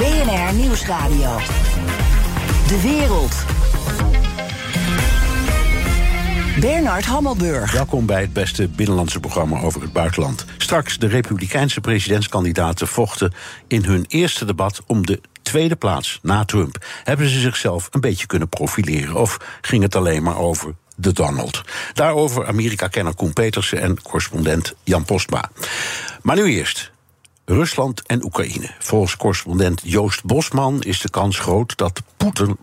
BNR Nieuwsradio. De wereld. Bernard Hammelburg. Welkom bij het beste binnenlandse programma over het buitenland. Straks de Republikeinse presidentskandidaten vochten in hun eerste debat om de tweede plaats na Trump. Hebben ze zichzelf een beetje kunnen profileren of ging het alleen maar over de Donald? Daarover Amerika-kenner Koen Petersen en correspondent Jan Postma. Maar nu eerst Rusland en Oekraïne. Volgens correspondent Joost Bosman is de kans groot dat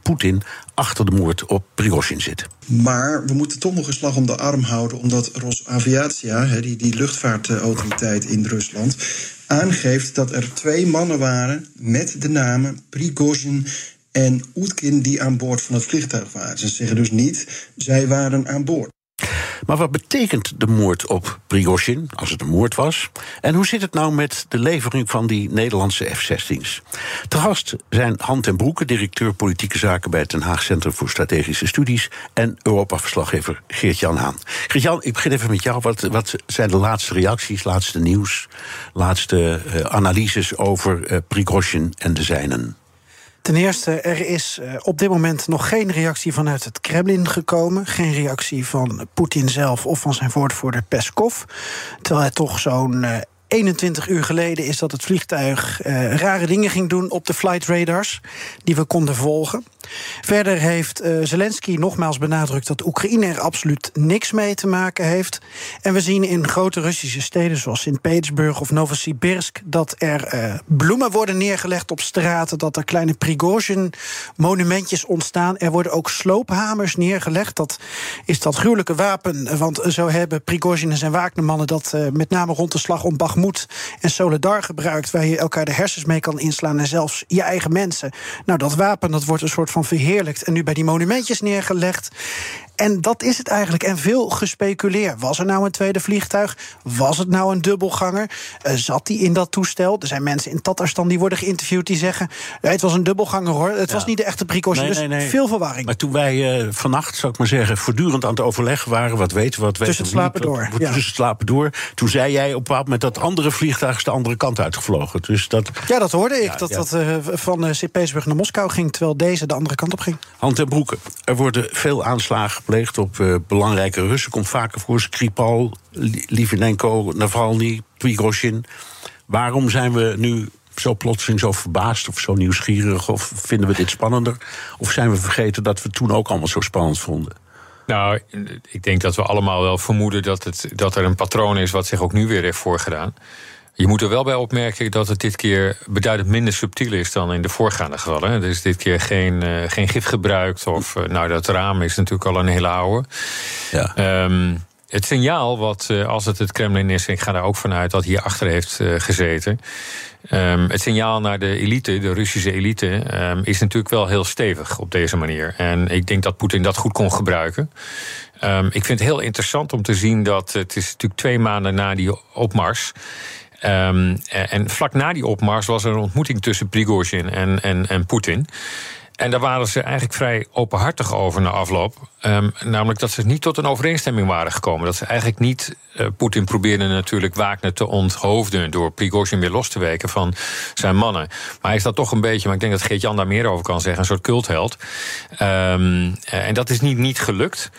Poetin achter de moord op Prigozhin zit. Maar we moeten toch nog een slag om de arm houden, omdat Rosaviatia, die, die luchtvaartautoriteit in Rusland, aangeeft dat er twee mannen waren met de namen Prigozhin en Oetkin die aan boord van het vliegtuig waren. Ze zeggen dus niet, zij waren aan boord. Maar wat betekent de moord op Prigozhin, als het een moord was? En hoe zit het nou met de levering van die Nederlandse F-16's? Te gast zijn Han ten Broeke, directeur politieke zaken bij het Den Haag Centrum voor Strategische Studies, en Europa-verslaggever Geert-Jan Haan. Geert-Jan, ik begin even met jou. Wat, wat zijn de laatste reacties, laatste nieuws, laatste uh, analyses over uh, Prigozhin en de zijnen? Ten eerste, er is uh, op dit moment nog geen reactie vanuit het Kremlin gekomen. Geen reactie van Poetin zelf of van zijn woordvoerder Peskov. Terwijl hij toch zo'n. Uh, 21 uur geleden is dat het vliegtuig uh, rare dingen ging doen op de flight radars die we konden volgen. Verder heeft uh, Zelensky nogmaals benadrukt dat Oekraïne er absoluut niks mee te maken heeft. En we zien in grote Russische steden zoals Sint-Petersburg of Novosibirsk dat er uh, bloemen worden neergelegd op straten, dat er kleine Prigozhin-monumentjes ontstaan. Er worden ook sloophamers neergelegd. Dat is dat gruwelijke wapen, want zo hebben Prigozhin en zijn waaknemannen dat met name rond de slag om Bakhmut en Soledar gebruikt, waar je elkaar de hersens mee kan inslaan en zelfs je eigen mensen. Nou, dat wapen dat wordt een soort van verheerlijkt en nu bij die monumentjes neergelegd. En dat is het eigenlijk. En veel gespeculeerd. Was er nou een tweede vliegtuig? Was het nou een dubbelganger? Uh, zat die in dat toestel? Er zijn mensen in Tatarstan die worden geïnterviewd die zeggen... Het was een dubbelganger hoor. Het ja. was niet de echte precautie. Nee, dus nee, veel verwarring. Maar toen wij uh, vannacht, zou ik maar zeggen... voortdurend aan het overleggen waren... wat weten we, wat weten Tussen het slapen niet, door. Wat, ja. Tussen het slapen door. Toen zei jij op een bepaald moment... dat andere vliegtuig is de andere kant uitgevlogen. Dus dat, ja, dat hoorde ik. Ja, dat dat uh, van uh, Sint-Petersburg naar Moskou ging... terwijl deze de andere kant op ging. Hand en broeken. Er worden veel aanslagen gepleegd op uh, belangrijke Russen. Komt vaker voor. Skripal, Litvinenko, Navalny, Prigozhin. Waarom zijn we nu zo plotseling zo verbaasd of zo nieuwsgierig? Of vinden we dit spannender? Of zijn we vergeten dat we toen ook allemaal zo spannend vonden? Nou, ik denk dat we allemaal wel vermoeden dat, het, dat er een patroon is wat zich ook nu weer heeft voorgedaan. Je moet er wel bij opmerken dat het dit keer beduidend minder subtiel is dan in de voorgaande gevallen. Er is dit keer geen, uh, geen gif gebruikt. Of, uh, nou, dat raam is natuurlijk al een hele oude. Ja. Um, het signaal wat, uh, als het het Kremlin is, ik ga daar ook vanuit dat hier achter heeft gezeten. Um, het signaal naar de elite, de Russische elite, um, is natuurlijk wel heel stevig op deze manier. En ik denk dat Poetin dat goed kon gebruiken. Um, ik vind het heel interessant om te zien dat het is natuurlijk twee maanden na die opmars. Um, en vlak na die opmars was er een ontmoeting tussen Prigozhin en, en, en Poetin. En daar waren ze eigenlijk vrij openhartig over na afloop. Um, namelijk dat ze niet tot een overeenstemming waren gekomen. Dat ze eigenlijk niet. Uh, Poetin probeerde natuurlijk Wagner te onthoofden. door Prigozhin weer los te weken van zijn mannen. Maar hij is dat toch een beetje. Maar ik denk dat Geert-Jan daar meer over kan zeggen. Een soort cultheld. Um, en dat is niet, niet gelukt.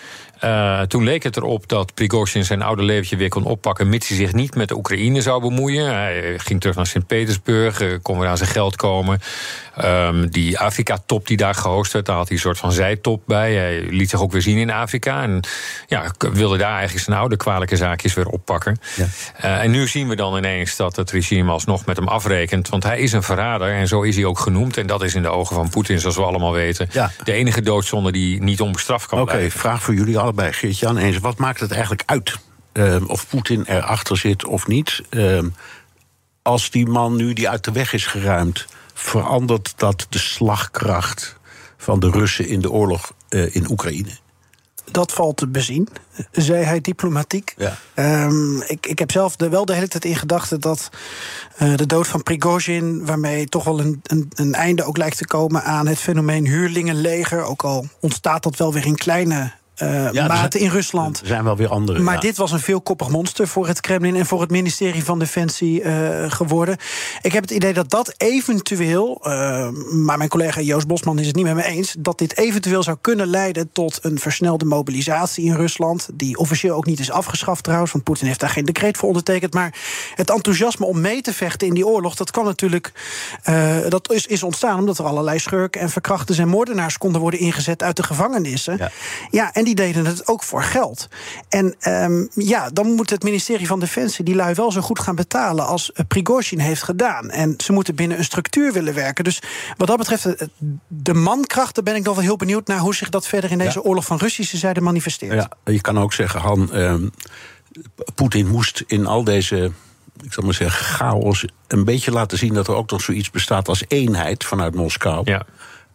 Uh, toen leek het erop dat Prigozhin zijn oude leventje weer kon oppakken... mits hij zich niet met de Oekraïne zou bemoeien. Hij ging terug naar Sint-Petersburg, uh, kon weer aan zijn geld komen. Um, die Afrika-top die daar gehost werd, daar had hij een soort van zijtop bij. Hij liet zich ook weer zien in Afrika. En ja, wilde daar eigenlijk zijn oude kwalijke zaakjes weer oppakken. Ja. Uh, en nu zien we dan ineens dat het regime alsnog met hem afrekent. Want hij is een verrader en zo is hij ook genoemd. En dat is in de ogen van Poetin, zoals we allemaal weten... Ja. de enige doodzonde die niet onbestraft kan okay, blijven. Oké, vraag voor jullie allebei, Geert-Jan. Eens, wat maakt het eigenlijk uit uh, of Poetin erachter zit of niet? Uh, als die man nu die uit de weg is geruimd, verandert dat de slagkracht van de Russen in de oorlog uh, in Oekraïne? Dat valt te bezien, zei hij diplomatiek. Ja. Um, ik, ik heb zelf de, wel de hele tijd in gedachten dat uh, de dood van Prigozhin, waarmee toch wel een, een, een, einde ook lijkt te komen aan het fenomeen huurlingenleger, ook al ontstaat dat wel weer in kleine uh, ja, mate in Rusland. Er zijn wel weer andere. Maar ja. dit was een veelkoppig monster voor het Kremlin en voor het ministerie van Defensie uh, geworden. Ik heb het idee dat dat eventueel, uh, maar mijn collega Joost Bosman is het niet met me eens, dat dit eventueel zou kunnen leiden tot een versnelde mobilisatie in Rusland. Die officieel ook niet is afgeschaft trouwens, want Poetin heeft daar geen decreet voor ondertekend. Maar het enthousiasme om mee te vechten in die oorlog, dat kan natuurlijk. dat is, is ontstaan omdat er allerlei schurken en verkrachters en moordenaars konden worden ingezet uit de gevangenissen. Ja, ja en die deden het ook voor geld. En um, ja, dan moet het ministerie van Defensie die lui wel zo goed gaan betalen als Prigozhin heeft gedaan. En ze moeten binnen een structuur willen werken. Dus wat dat betreft, de mankracht, daar ben ik nog wel heel benieuwd naar hoe zich dat verder in deze ja. oorlog van Russische zijde manifesteert. Ja, je kan ook zeggen, Han, um, Poetin moest in al deze ik zal maar zeggen, chaos. een beetje laten zien dat er ook nog zoiets bestaat als eenheid vanuit Moskou. Ja.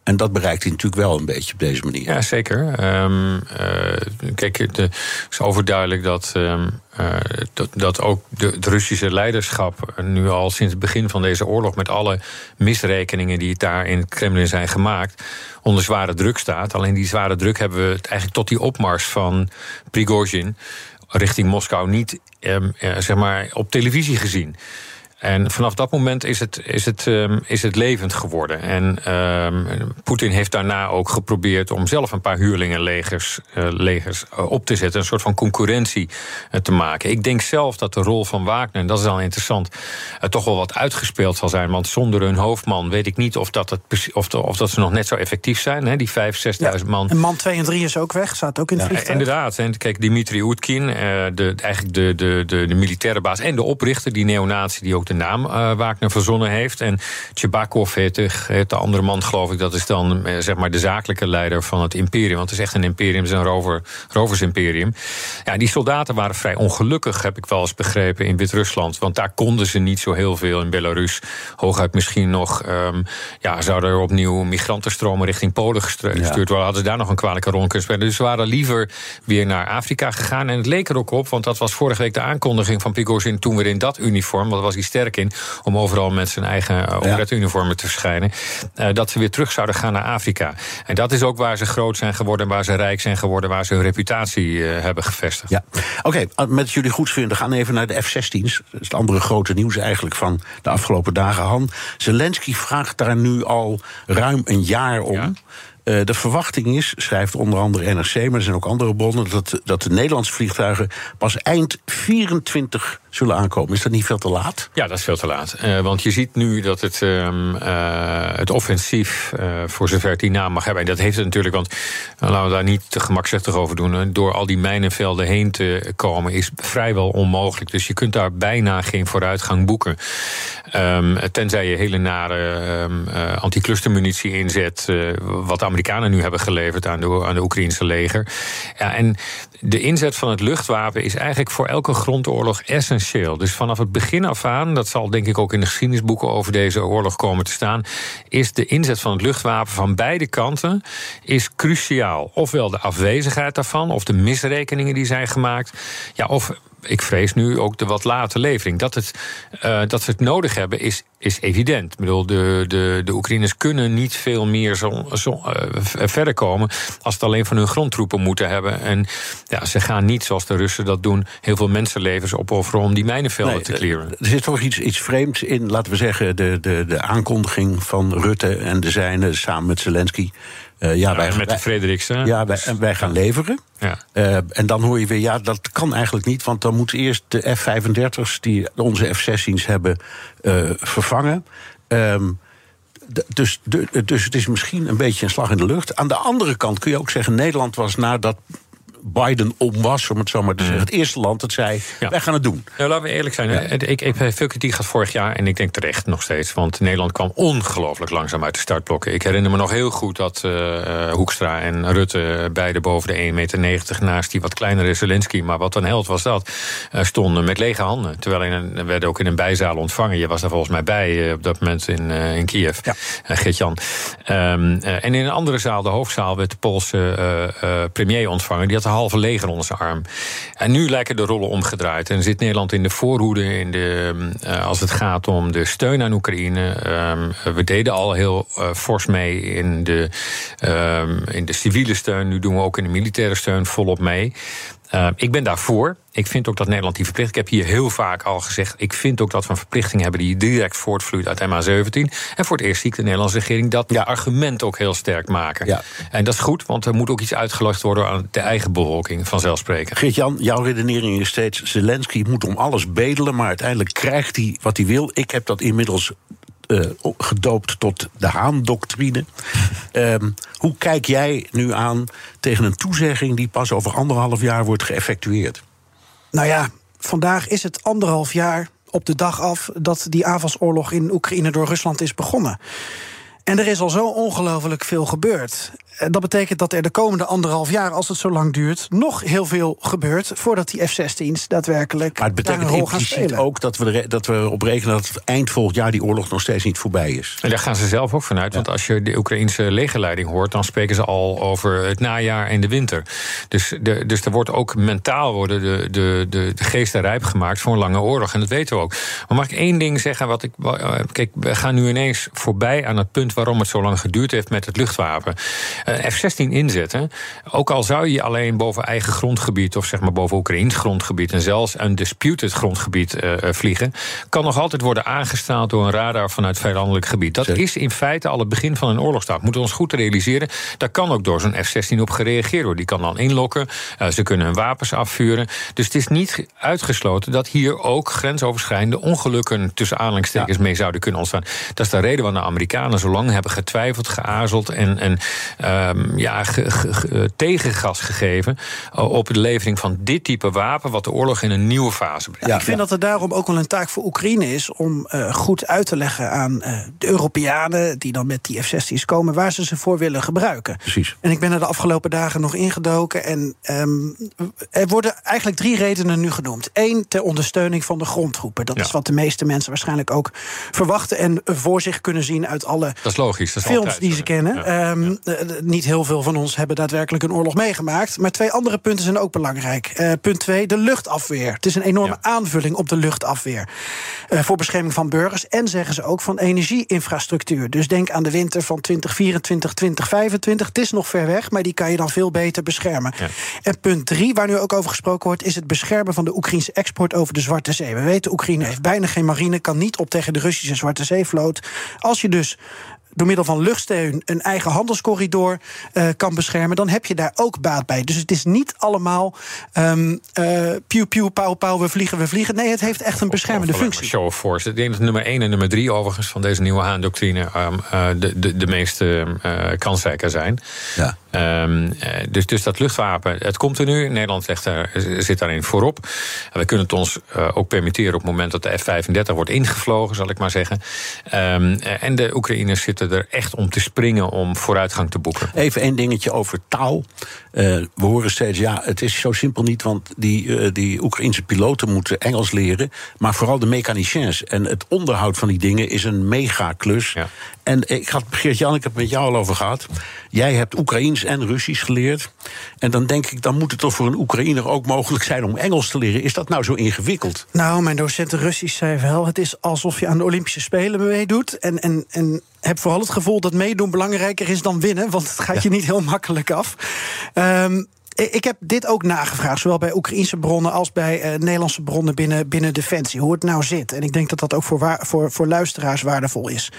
En dat bereikt hij natuurlijk wel een beetje op deze manier. Ja, zeker. Um, uh, kijk, het is overduidelijk dat, um, uh, dat, dat, ook de, het Russische leiderschap nu al sinds het begin van deze oorlog, met alle misrekeningen die daar in het Kremlin zijn gemaakt, onder zware druk staat. Alleen die zware druk hebben we eigenlijk tot die opmars van Prigozhin richting Moskou niet uh, zeg maar op televisie gezien. En vanaf dat moment is het, is het, um, is het levend geworden. En um, Poetin heeft daarna ook geprobeerd om zelf een paar huurlingenlegers uh, legers, uh, op te zetten. Een soort van concurrentie uh, te maken. Ik denk zelf dat de rol van Wagner, en dat is al interessant, toch wel wat uitgespeeld zal zijn. Want zonder hun hoofdman weet ik niet of dat, het, of, de, of dat ze nog net zo effectief zijn. Hè, die 5.000, 6.000 ja, man. En man 2 en 3 is ook weg, staat ook in het ja, vliegtuig. Inderdaad. En kijk, Dimitri Oetkin, de, eigenlijk de, de, de, de militaire baas en de oprichter, die neonatie die ook de naam uh, Wagner verzonnen heeft. En Tjebakov heet de, heet de andere man, geloof ik. Dat is dan uh, zeg maar de zakelijke leider van het imperium. Want het is echt een imperium, het is een rover, roversimperium. Ja, die soldaten waren vrij ongelukkig, heb ik wel eens begrepen, in Wit-Rusland. Want daar konden ze niet zo heel veel in Belarus. Hooguit misschien nog, um, ja, zouden er opnieuw migrantenstromen richting Polen gestuurd ja. worden. Hadden ze daar nog een kwalijke rol kunnen spelen. Dus ze waren liever weer naar Afrika gegaan. En het leek er ook op, want dat was vorige week de aankondiging van Prigozhin toen weer in dat uniform, want was hij sterk in, om overal met zijn eigen operetteuniformen te verschijnen. Uh, dat ze weer terug zouden gaan naar Afrika. En dat is ook waar ze groot zijn geworden, waar ze rijk zijn geworden, waar ze hun reputatie uh, hebben gevestigd. Ja, oké, okay, met jullie goedvinden gaan even naar de F-16's. Dat is het andere grote nieuws eigenlijk van de afgelopen dagen. Han, Zelensky vraagt daar nu al ruim een jaar om. Ja? Uh, de verwachting is, schrijft onder andere NRC, maar er zijn ook andere bronnen, dat, dat de Nederlandse vliegtuigen pas eind 24 zullen aankomen. Is dat niet veel te laat? Ja, dat is veel te laat. Uh, want je ziet nu dat het, um, uh, het offensief, voor zover het die naam mag hebben, en dat heeft het natuurlijk, want laten we daar niet te gemakzuchtig over doen, door al die mijnenvelden heen te komen, is vrijwel onmogelijk. Dus je kunt daar bijna geen vooruitgang boeken. Um, tenzij je hele nare um, anticlustermunitie inzet, wat de Amerikanen nu hebben geleverd aan de, aan de Oekraïnse leger. Ja, en de inzet van het luchtwapen is eigenlijk voor elke grondoorlog essentieel. Dus vanaf het begin af aan, dat zal denk ik ook in de geschiedenisboeken over deze oorlog komen te staan, is de inzet van het luchtwapen van beide kanten is cruciaal. Ofwel de afwezigheid daarvan, of de misrekeningen die zijn gemaakt, ja, of ik vrees nu ook de wat late levering. Dat, het, uh, dat ze het nodig hebben is, is evident. Ik bedoel, de, de, de Oekraïners kunnen niet veel meer zo, zo, uh, verder komen als het alleen van hun grondtroepen moeten hebben. En ja, ze gaan niet zoals de Russen dat doen, heel veel mensenlevens opofferen om die mijnenvelden nee, te clearen. Er zit toch iets, iets vreemds in, laten we zeggen, de, de, de aankondiging van Rutte en de zijne samen met Zelensky. Uh, ja, wij, met de Frederiksen. Ja, wij, en wij gaan leveren. Ja. Uh, en dan hoor je weer, ja, dat kan eigenlijk niet, want dan moeten eerst de F-35's die onze F-16's hebben uh, vervangen. Um, dus, dus het is misschien een beetje een slag in de lucht. Aan de andere kant kun je ook zeggen, Nederland was na dat Biden om was, om het zo maar te zeggen. Het eerste land dat zei: Ja. wij gaan het doen. Nou, laten we eerlijk zijn. hè. Ik, ik veel kritiek gehad vorig jaar. En ik denk terecht nog steeds. Want Nederland kwam ongelooflijk langzaam uit de startblokken. Ik herinner me nog heel goed dat eh, eh, Hoekstra en Rutte... beide boven de 1,90 meter naast die wat kleinere Zelensky... maar wat een held was dat, eh, stonden met lege handen. Terwijl in werden ook in een bijzaal ontvangen. Je was daar volgens mij bij eh, op dat moment in, eh, in Kiev. Ja. Eh, Geert-Jan. Ehm, eh, en in een andere zaal, de hoofdzaal, werd de Poolse eh, eh, premier ontvangen. Die had halve leger onder zijn arm. En nu lijken de rollen omgedraaid. En zit Nederland in de voorhoede in de, eh, als het gaat om de steun aan Oekraïne. Ehm, we deden al heel eh, fors mee in de, ehm, in de civiele steun. Nu doen we ook in de militaire steun volop mee. Uh, ik ben daarvoor. Ik vind ook dat Nederland die verplichting. Ik heb hier heel vaak al gezegd. Ik vind ook dat we een verplichting hebben die direct voortvloeit uit MH17. En voor het eerst zie ik de Nederlandse regering dat Ja. argument ook heel sterk maken. Ja. En dat is goed, want er moet ook iets uitgelegd worden aan de eigen bevolking, vanzelfsprekend. Geert-Jan, jouw redenering is steeds... Zelensky moet om alles bedelen, maar uiteindelijk krijgt hij wat hij wil. Ik heb dat inmiddels eh, gedoopt tot de Haan-doctrine. Ehm, hoe kijk jij nu aan tegen een toezegging... die pas over anderhalf jaar wordt geëffectueerd? Nou ja, vandaag is het anderhalf jaar op de dag af dat die aanvalsoorlog in Oekraïne door Rusland is begonnen. En er is al zo ongelooflijk veel gebeurd. En Dat betekent dat er de komende anderhalf jaar, als het zo lang duurt, nog heel veel gebeurt voordat die F-16's daadwerkelijk Maar het daar een betekent impliciet ook dat we, er, dat we erop rekenen... dat eind volgend jaar die oorlog nog steeds niet voorbij is. En daar gaan ze zelf ook vanuit. Want als je de Oekraïnse legerleiding hoort, dan spreken ze al over het najaar en de winter. Dus, de, dus er wordt ook mentaal worden de, de, de, de geesten rijp gemaakt voor een lange oorlog. En dat weten we ook. Maar mag ik één ding zeggen? Wat ik, eh, kijk, we gaan nu ineens voorbij aan het punt waarom het zo lang geduurd heeft met het luchtwapen. Eh, F-16 inzetten. Ook al zou je alleen boven eigen grondgebied, of zeg maar boven Oekraïns grondgebied, en zelfs een disputed grondgebied eh, eh, vliegen, kan nog altijd worden aangestaald door een radar vanuit vijandelijk gebied. Dat is in feite al het begin van een oorlogstaak. Moeten we ons goed realiseren. Daar kan ook door zo'n F-16 op gereageerd worden. Die kan dan inlokken. ze kunnen hun wapens afvuren. Dus het is niet uitgesloten dat hier ook grensoverschrijdende ongelukken tussen aanhalingstekens mee zouden kunnen ontstaan. Dat is de reden waarom de Amerikanen zo lang hebben getwijfeld, geaarzeld en, en ehm, ja, ge- ge- ge- tegengas gegeven eh, op de levering van dit type wapen, wat de oorlog in een nieuwe fase brengt. Ja, ik vind dat er daarom ook wel een taak voor Oekraïne is om eh, goed uit te leggen aan eh, de Europeanen die dan met die F-16's komen, waar ze ze voor willen gebruiken. Precies. En ik ben er de afgelopen dagen nog ingedoken. En ehm, er worden eigenlijk drie redenen nu genoemd. Eén, ter ondersteuning van de grondtroepen. Dat Ja. is wat de meeste mensen waarschijnlijk ook verwachten en voor zich kunnen zien uit alle Dat is logisch. Dat is films altijd die ze kennen. Ja. Ehm, eh, eh, niet heel veel van ons hebben daadwerkelijk een oorlog meegemaakt. Maar twee andere punten zijn ook belangrijk. Eh, punt twee, de luchtafweer. Het is een enorme Ja. aanvulling op de luchtafweer. Eh, voor bescherming van burgers. En zeggen ze ook van energieinfrastructuur. Dus denk aan de winter van 2024, 2025. Het is nog ver weg, maar die kan je dan veel beter beschermen. Ja. En punt drie, waar nu ook over gesproken wordt, is het beschermen van de Oekraïnse export over de Zwarte Zee. We weten, Oekraïne heeft bijna geen marine, kan niet op tegen de Russische Zwarte Zeevloot. Als je dus door middel van luchtsteun een eigen handelscorridor eh, kan beschermen, dan heb je daar ook baat bij. Dus het is niet allemaal ehm eh piu piu pauw pauw, we vliegen, we vliegen. Nee, het heeft echt een beschermende functie. Show of force. Ik denk dat nummer 1 en nummer 3 overigens van deze nieuwe Haan-doctrine um, uh, de, de, de meest uh, kansrijker zijn. Ja. Um, uh, dus, dus dat luchtwapen, het komt er nu. Nederland legt daar, zit daarin voorop. En we kunnen het ons uh, ook permitteren op het moment dat de F-35 wordt ingevlogen, zal ik maar zeggen. Um, en de Oekraïners zitten er echt om te springen om vooruitgang te boeken. Even één dingetje over taal. Uh, we horen steeds, ja, het is zo simpel niet, want die, uh, die Oekraïnse piloten moeten Engels leren. Maar vooral de mechaniciens. En het onderhoud van die dingen is een megaklus. Ja. En ik had, Geert-Jan, ik heb het met jou al over gehad. Jij hebt Oekraïens en Russisch geleerd. En dan denk ik, dan moet het toch voor een Oekraïner ook mogelijk zijn om Engels te leren. Is dat nou zo ingewikkeld? Nou, mijn docent Russisch zei wel, het is alsof je aan de Olympische Spelen meedoet. En, en, en heb vooral het gevoel dat meedoen belangrijker is dan winnen, want het gaat ja. je niet heel makkelijk af. Um, ik heb dit ook nagevraagd, zowel bij Oekraïnse bronnen als bij uh, Nederlandse bronnen binnen, binnen Defensie, hoe het nou zit. En ik denk dat dat ook voor, waar, voor, voor luisteraars waardevol is.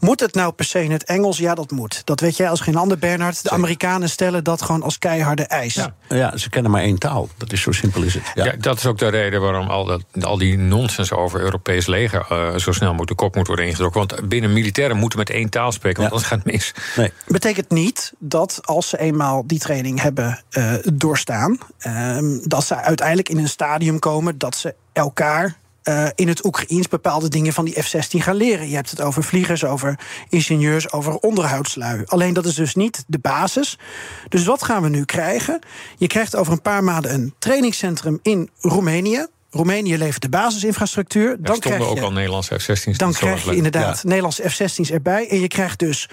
Moet het nou per se in het Engels? Ja, dat moet. Dat weet jij als geen ander, Bernard. De Amerikanen stellen dat gewoon als keiharde eis. Ja, ja ze kennen maar één taal. Dat is zo simpel is het. Ja. ja dat is ook de reden waarom al, dat, al die nonsens over Europees leger uh, zo snel moet de kop moet worden ingedrukt. Want binnen militairen moeten met één taal spreken, want ja. anders gaat het mis. Nee. Betekent niet dat als ze eenmaal die training hebben. Uh, doorstaan. Ehm, dat ze uiteindelijk in een stadium komen dat ze elkaar uh, in het Oekraïens bepaalde dingen van die F-16 gaan leren. Je hebt het over vliegers, over ingenieurs, over onderhoudslui. Alleen dat is dus niet de basis. Dus wat gaan we nu krijgen? Je krijgt over een paar maanden een trainingscentrum in Roemenië. Roemenië levert de basisinfrastructuur. Daar dan stonden krijg je, ook al Nederlandse F-16's. Dan krijg je inderdaad Nederlandse F-16's erbij. En je krijgt dus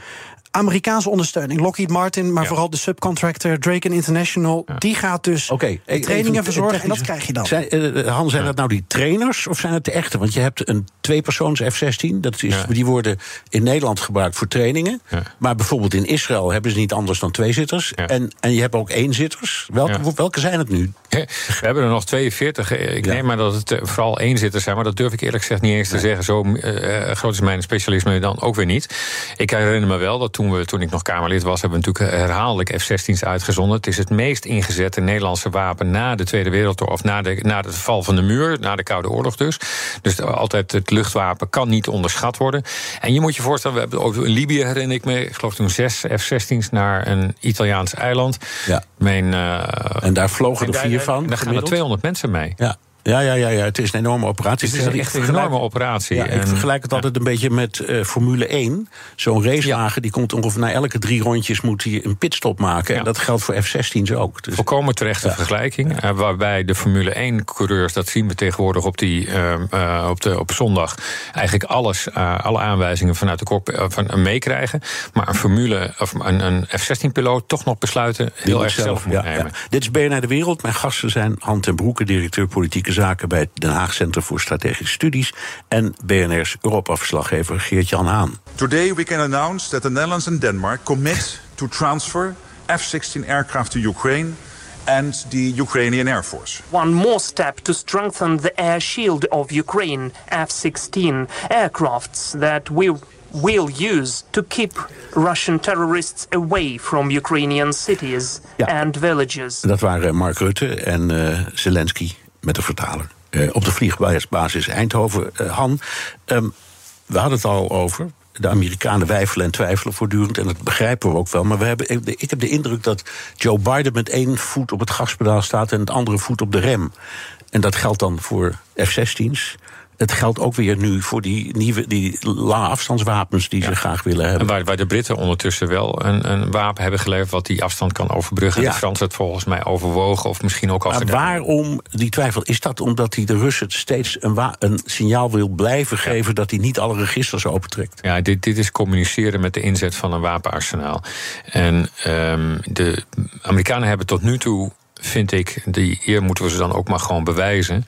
Amerikaanse ondersteuning. Lockheed Martin, maar Ja. vooral de subcontractor Draken International. Die gaat dus e- trainingen even verzorgen. En dat krijg je dan. Zijn, eh, Han, zijn dat nou die trainers of zijn het de echte? Want je hebt een tweepersoons F-16. Dat is, Ja. Die worden in Nederland gebruikt voor trainingen. Ja. Maar bijvoorbeeld in Israël hebben ze niet anders dan twee zitters. Ja. En, en je hebt ook één zitters. Welke, Ja. welke zijn het nu? We hebben er nog 42. Ik Ja. neem maar dat het eh, vooral eenzitters zijn. Maar dat durf ik eerlijk gezegd niet eens te zeggen. Zo eh, groot is mijn specialisme dan ook weer niet. Ik herinner me wel dat toen, we, toen ik nog Kamerlid was... hebben we natuurlijk herhaaldelijk F-16's uitgezonden. Het is het meest ingezette Nederlandse wapen... na de Tweede Wereldoorlog, of na de, na de val van de muur... na de Koude Oorlog dus. Dus altijd het luchtwapen kan niet onderschat worden. En je moet je voorstellen, we hebben ook in Libië herinner ik me... ik geloof toen zes F-16's naar een Italiaans eiland. Ja. Mijn, eh, En daar vlogen er vier van. Daar gaan er gemiddeld. 200 mensen mee. Ja. Ja, ja, ja, ja, het is een enorme operatie. Het is echt een enorme operatie. Ja, ik En- vergelijk het altijd een beetje met eh, Formule 1. Zo'n racewagen die komt ongeveer na elke drie rondjes moet hij een pitstop maken. Ja. En dat geldt voor F-16's ook. Dus, Volkomen terechte vergelijking. eh, waarbij de Formule 1-coureurs, dat zien we tegenwoordig op, die, eh, op, de, op zondag, eigenlijk alles, alle aanwijzingen vanuit de kop van, meekrijgen. Maar een Formule of een, een F-16-piloot toch nog besluiten heel erg zelf moet nemen. Dit is BNR De Wereld. Mijn gasten zijn Han ten Broeke, directeur politieke zaken bij het Den Haag Centrum voor Strategische Studies. En BNR's Europa-verslaggever Geert-Jan Haan. Today, we can announce that the Netherlands and Denmark commit to transfer F 16 aircraft to Ukraine and the Ukrainian Air Force. one more step to strengthen the air shield of Ukraine, F-16 aircrafts that we will use to keep Russian terrorists away from Ukrainian cities Ja. and villages. Dat waren Mark Rutte en eh, Zelensky met de vertaler. eh, op de vliegbasis Eindhoven. Eh, Han, ehm, we hadden het al over. De Amerikanen wijfelen en twijfelen voortdurend. En dat begrijpen we ook wel. Maar we hebben, ik- ik heb de indruk dat Joe Biden met één voet op het gaspedaal staat. en het andere voet op de rem. En dat geldt dan voor F-16's. Het geldt ook weer nu voor die nieuwe die lange afstandswapens die ze graag willen En hebben. waar, waar de Britten ondertussen wel een, een wapen hebben geleverd wat die afstand kan overbruggen. Ja. De Fransen het volgens mij overwogen, of misschien ook als Maar waarom die twijfel? Is dat omdat hij de Russen steeds een, een signaal wil blijven geven dat hij niet alle registers opentrekt? Ja, dit, dit is communiceren met de inzet van een wapenarsenaal. En ehm, de Amerikanen hebben tot nu toe, vind ik, die eer moeten we ze dan ook maar gewoon bewijzen.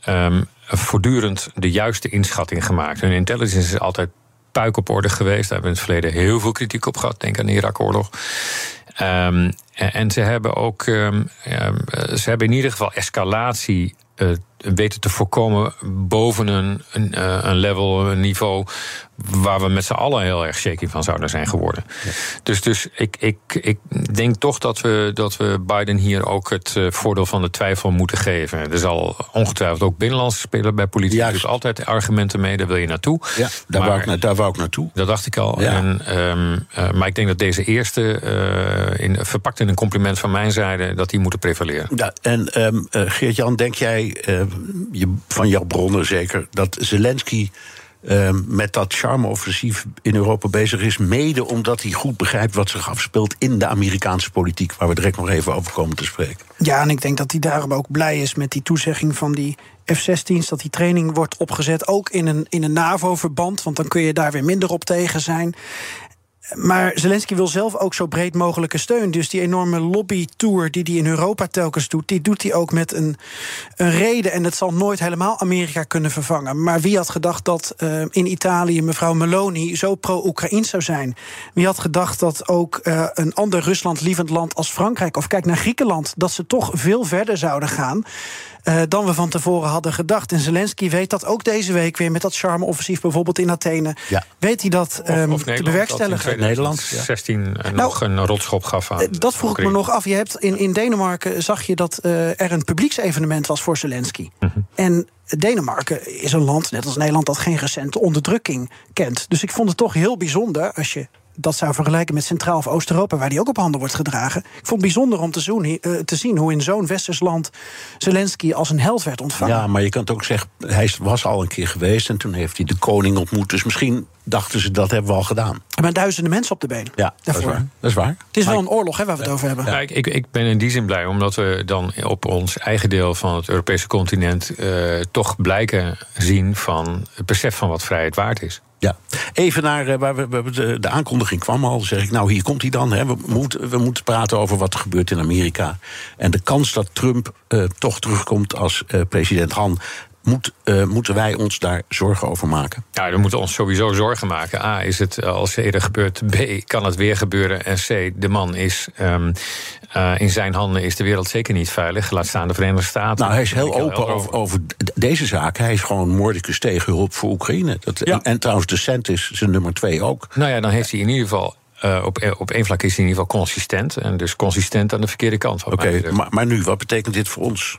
ehm, voortdurend de juiste inschatting gemaakt. Hun intelligence is altijd puik op orde geweest. Daar hebben we in het verleden heel veel kritiek op gehad. Denk aan de Irak-oorlog. Ehm, en, ze hebben ook, ehm, ehm, eh, ze hebben in ieder geval escalatie eh, weten te voorkomen boven een, een, eh, een level, een niveau waar we met z'n allen heel erg shaky van zouden zijn geworden. Dus, dus ik, ik, ik denk toch dat we, dat we Biden hier ook het eh, voordeel van de twijfel moeten geven. Er zal ongetwijfeld ook binnenlandse spelen bij politici. Juist. Dus altijd argumenten mee, daar wil je naartoe. Ja, daar, Maar- wou ik, na- daar wou ik naartoe. dat dacht ik al. Ja. En, ehm, eh, maar ik denk dat deze eerste, eh, in, verpakt in een compliment van mijn zijde, dat die moeten prevaleren. Ja, en ehm, eh, Geert-Jan, denk jij, eh, je, van jouw bronnen zeker, dat Zelensky ehm, met dat charme-offensief in Europa bezig is, mede omdat hij goed begrijpt wat zich afspeelt in de Amerikaanse politiek, waar we direct nog even over komen te spreken? Ja, en ik denk dat hij daarom ook blij is met die toezegging van die F-16's. Dat die training wordt opgezet, ook in een, in een NAVO-verband. Want dan kun je daar weer minder op tegen zijn. Maar Zelensky wil zelf ook zo breed mogelijke steun. Dus die enorme lobbytour die hij in Europa telkens doet, die doet hij ook met een, een reden. En het zal nooit helemaal Amerika kunnen vervangen. Maar wie had gedacht dat eh, in Italië mevrouw Meloni zo pro-Oekraïns zou zijn? Wie had gedacht dat ook eh, een ander Rusland-lievend land als Frankrijk, of kijk naar Griekenland, dat ze toch veel verder zouden gaan? Eh, dan we van tevoren hadden gedacht. En Zelensky weet dat ook deze week weer met dat charme-offensief, bijvoorbeeld in Athene. Ja. Weet hij dat ehm, te bewerkstelligen? Nederland, ja. 16 nog een rotschop gaf aan. Eh, Dat vroeg ik me nog af. Je hebt in, in Denemarken zag je dat eh, er een publieksevenement was voor Zelensky. En Denemarken is een land, net als Nederland, dat geen recente onderdrukking kent. Dus ik vond het toch heel bijzonder als je dat zou vergelijken met Centraal- of Oost-Europa, waar die ook op handen wordt gedragen. Ik vond het bijzonder om te, zoen, uh, te zien hoe in zo'n westers land Zelensky als een held werd ontvangen. Ja, maar je kan het ook zeggen, hij was al een keer geweest en toen heeft hij de koning ontmoet. Dus misschien dachten ze dat hebben we al gedaan. Maar duizenden mensen op de been. Ja, dat is waar. Dat is waar. Het is wel een oorlog hè, waar we het over hebben. Ja, ik, ik, ik, ben in die zin blij, omdat we dan op ons eigen deel van het Europese continent uh, toch blijken zien van het besef van wat vrijheid waard is. Ja, even naar uh, waar we, de, de, aankondiging kwam al. zeg ik, nou hier komt hij dan. Hè. We, moeten, we moeten praten over wat er gebeurt in Amerika. En de kans dat Trump uh, toch terugkomt als uh, president Han moet, uh, moeten wij ons daar zorgen over maken? Ja, we moeten ons sowieso zorgen maken. A, is het als eerder gebeurt. B, kan het weer gebeuren. En C, de man is. Um, uh, in zijn handen is de wereld zeker niet veilig. Laat staan de Verenigde Staten. Nou, hij is heel open over, over, deze zaak. Hij is gewoon moordicus tegen hulp voor Oekraïne. Dat, ja. en, en trouwens, de cent is zijn nummer twee ook. Nou ja, dan heeft hij in ieder geval uh, op, op één vlak is hij in ieder geval consistent. En dus consistent aan de verkeerde kant. Oké, okay, maar, maar nu, wat betekent dit voor ons?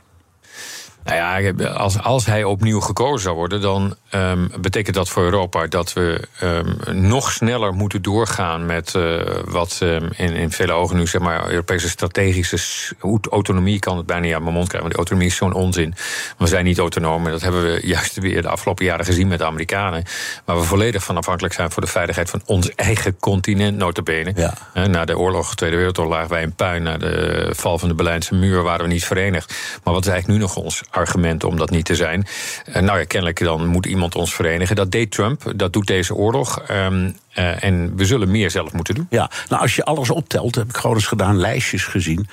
Nou ja, als, als hij opnieuw gekozen zou worden, dan um, betekent dat voor Europa dat we um, nog sneller moeten doorgaan met uh, wat um, in, in vele ogen nu zeg maar Europese strategische autonomie kan het bijna niet aan mijn mond krijgen. Want die autonomie is zo'n onzin. We zijn niet autonoom en dat hebben we juist weer de afgelopen jaren gezien met de Amerikanen. Waar we volledig van afhankelijk zijn voor de veiligheid van ons eigen continent, notabene. Ja. Na de oorlog, Tweede Wereldoorlog, lagen wij in puin. Na de val van de Berlijnse muur waren we niet verenigd. Maar wat is eigenlijk nu nog ons argument om dat niet te zijn? Uh, nou ja, kennelijk dan moet iemand ons verenigen. Dat deed Trump, dat doet deze oorlog. Um, uh, en we zullen meer zelf moeten doen. Ja, nou als je alles optelt, heb ik gewoon eens gedaan, lijstjes gezien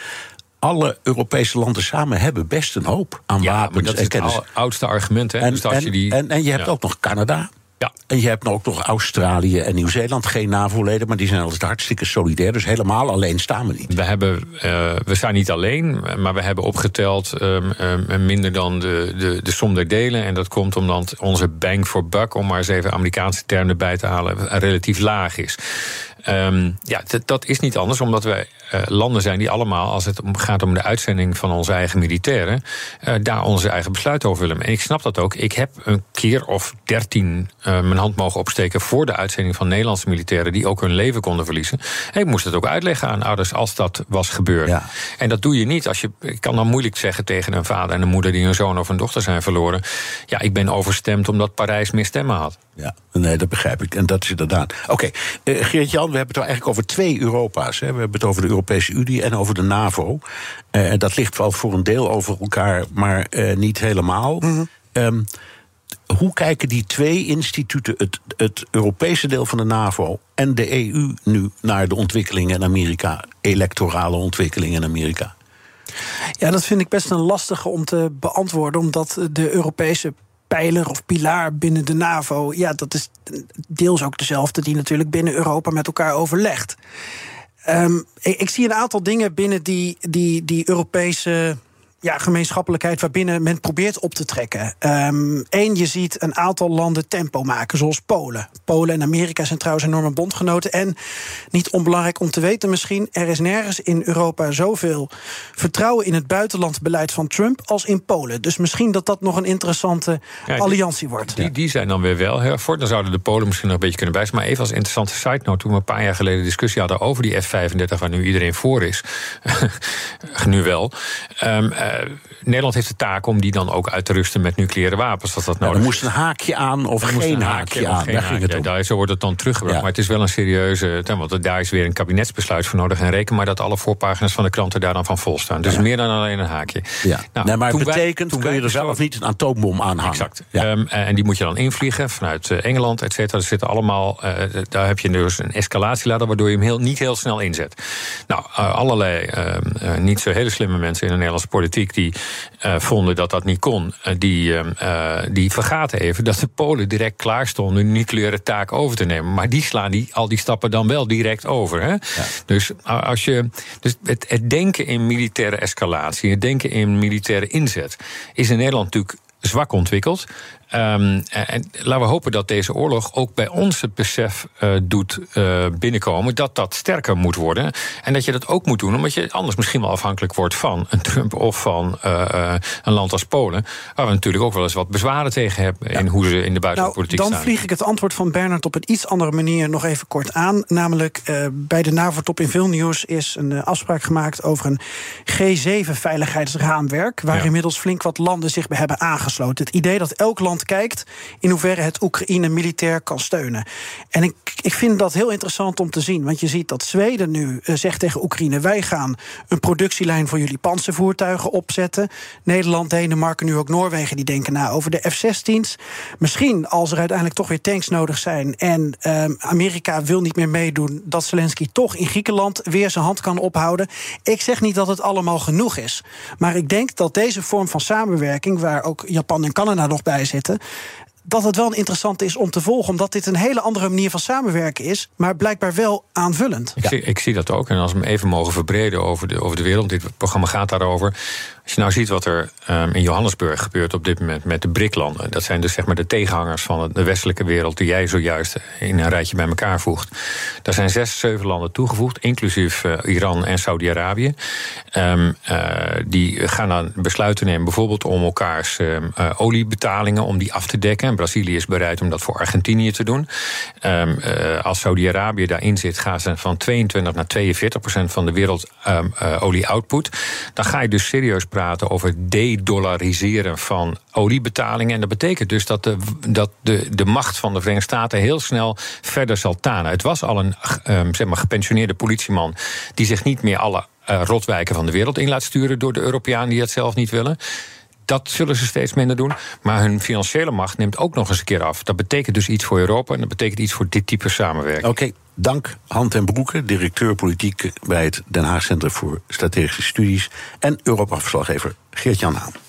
alle Europese landen samen hebben best een hoop aan ja, wapens. dat is kennis. oudste argument. Hè? En, dus als en, je die, en, en je hebt ja. ook nog Canada. Ja. En je hebt ook nog Australië en Nieuw-Zeeland, geen NAVO-leden, maar die zijn altijd hartstikke solidair. Dus helemaal alleen staan we niet. We, hebben, uh, we staan niet alleen, maar we hebben opgeteld um, um, minder dan de, de, de som der delen. En dat komt omdat onze bang for buck, om maar eens even Amerikaanse termen erbij te halen, relatief laag is. Um, ja, dat is niet anders, omdat wij uh, landen zijn die allemaal, als het gaat om de uitzending van onze eigen militairen, uh, daar onze eigen besluit over willen. En ik snap dat ook. Ik heb een keer of dertien uh, mijn hand mogen opsteken voor de uitzending van Nederlandse militairen die ook hun leven konden verliezen. En ik moest het ook uitleggen aan ouders als dat was gebeurd. Ja. En dat doe je niet als je. Ik kan dan moeilijk zeggen tegen een vader en een moeder die een zoon of een dochter zijn verloren. Ja, ik ben overstemd omdat Parijs meer stemmen had. Ja, nee, dat begrijp ik. En dat is inderdaad. Oké, okay. uh, We hebben het eigenlijk over twee Europa's. Hè. We hebben het over de Europese Unie en over de NAVO. Uh, dat ligt wel voor een deel over elkaar, maar uh, niet helemaal. Mm -hmm. um, hoe kijken die twee instituten, het, het Europese deel van de NAVO en de EU, nu naar de ontwikkelingen in Amerika, electorale ontwikkelingen in Amerika? Ja, dat vind ik best een lastige om te beantwoorden, omdat de Europese pijler of pilaar binnen de NAVO, ja, dat is deels ook dezelfde die natuurlijk binnen Europa met elkaar overlegt. Um, ik, ik, zie een aantal dingen binnen die, die, die Europese ja, gemeenschappelijkheid waarbinnen men probeert op te trekken. Eén, um, je ziet een aantal landen tempo maken, zoals Polen. Polen en Amerika zijn trouwens enorme bondgenoten. En niet onbelangrijk om te weten misschien... er is nergens in Europa zoveel vertrouwen in het buitenlandbeleid van Trump... als in Polen. Dus misschien dat dat nog een interessante ja, alliantie wordt. Die, die zijn dan weer wel voor. Dan zouden de Polen misschien nog een beetje kunnen bijstaan. Maar even als interessante side note... toen we een paar jaar geleden discussie hadden over die F-35... waar nu iedereen voor is, nu wel... Um, uh, Nederland heeft de taak om die dan ook uit te rusten met nucleaire wapens. Als dat ja, nodig er moest een haakje aan of er geen een haakje, aan. Geen daar ging het om. daar, zo wordt het dan teruggebracht. Ja. Maar het is wel een serieuze. Want daar is weer een kabinetsbesluit voor nodig. En reken maar dat alle voorpagina's van de kranten daar dan van vol staan. Dus Ja. meer dan alleen een haakje. Ja. Nou, nee, maar het wij- betekent, toen kun je wij er zelf besloten- niet een atoombom aan hangen. Exact. Ja. Ehm, en die moet je dan invliegen vanuit eh, Engeland, et cetera. Er zitten allemaal, eh, daar heb je dus een escalatieladder... waardoor je hem heel, niet heel snel inzet. Nou, eh, allerlei eh, niet zo hele slimme mensen in de Nederlandse politiek... die eh, vonden dat dat niet kon, eh, die, ehm, eh, die vergaten even... dat de Polen direct klaar stonden een nucleaire taak over te nemen. Maar die slaan die, al die stappen dan wel direct over. Hè? Dus, als je, dus het, het denken in militaire escalatie... het denken in militaire inzet... is in Nederland natuurlijk zwak ontwikkeld. Um, en laten we hopen dat deze oorlog ook bij ons het besef uh, doet uh, binnenkomen dat dat sterker moet worden. En dat je dat ook moet doen, omdat je anders misschien wel afhankelijk wordt van een Trump of van uh, een land als Polen. Waar we natuurlijk ook wel eens wat bezwaren tegen hebben ja. in hoe ze in de buitenpolitiek nou, dan staan. Dan vlieg ik het antwoord van Bernard op een iets andere manier nog even kort aan. Namelijk bij de NAVO-top in Vilnius is een afspraak gemaakt over een G7-veiligheidsraamwerk. Waar ja. inmiddels flink wat landen zich bij hebben aangesloten. Het idee dat elk land kijkt in hoeverre het Oekraïne militair kan steunen. En ik, ik vind dat heel interessant om te zien. Want je ziet dat Zweden nu uh, zegt tegen Oekraïne: wij gaan een productielijn voor jullie panzervoertuigen opzetten. Nederland, Denemarken, nu ook Noorwegen, die denken na over de F-16's. Misschien als er uiteindelijk toch weer tanks nodig zijn en uh, Amerika wil niet meer meedoen, dat Zelensky toch in Griekenland weer zijn hand kan ophouden. Ik zeg niet dat het allemaal genoeg is. Maar ik denk dat deze vorm van samenwerking, waar ook Japan en Canada nog bij zitten, dat het wel een interessant is om te volgen. Omdat dit een hele andere manier van samenwerken is. Maar blijkbaar wel aanvullend. Ik, zie, ik zie dat ook. En als we hem even mogen verbreden over de, over de wereld. Dit programma gaat daarover. Als je nou ziet wat er um, in Johannesburg gebeurt op dit moment met de BRIC-landen. Dat zijn dus zeg maar de tegenhangers van de westelijke wereld. die jij zojuist in een rijtje bij elkaar voegt. Daar zijn zes, zeven landen toegevoegd. inclusief uh, Iran en Saudi-Arabië. Um, uh, die gaan dan besluiten nemen. bijvoorbeeld om elkaars um, uh, oliebetalingen. om die af te dekken. Brazilië is bereid om dat voor Argentinië te doen. Als Saudi-Arabië daarin zit, gaan ze van 22 naar 42 procent van de wereld olie-output. Dan ga je dus serieus praten over de-dollariseren van oliebetalingen. En dat betekent dus dat, de, dat de, de macht van de Verenigde Staten heel snel verder zal tanen. Het was al een um, zeg maar, gepensioneerde politieman die zich niet meer alle uh, rotwijken van de wereld in laat sturen door de Europeanen die dat zelf niet willen. Dat zullen ze steeds minder doen. Maar hun financiële macht neemt ook nog eens een keer af. Dat betekent dus iets voor Europa en dat betekent iets voor dit type samenwerking. Oké, dank Han ten Broeke, directeur politiek bij het Den Haag Centrum voor Strategische Studies. En Europa-verslaggever Geert-Jan Haan.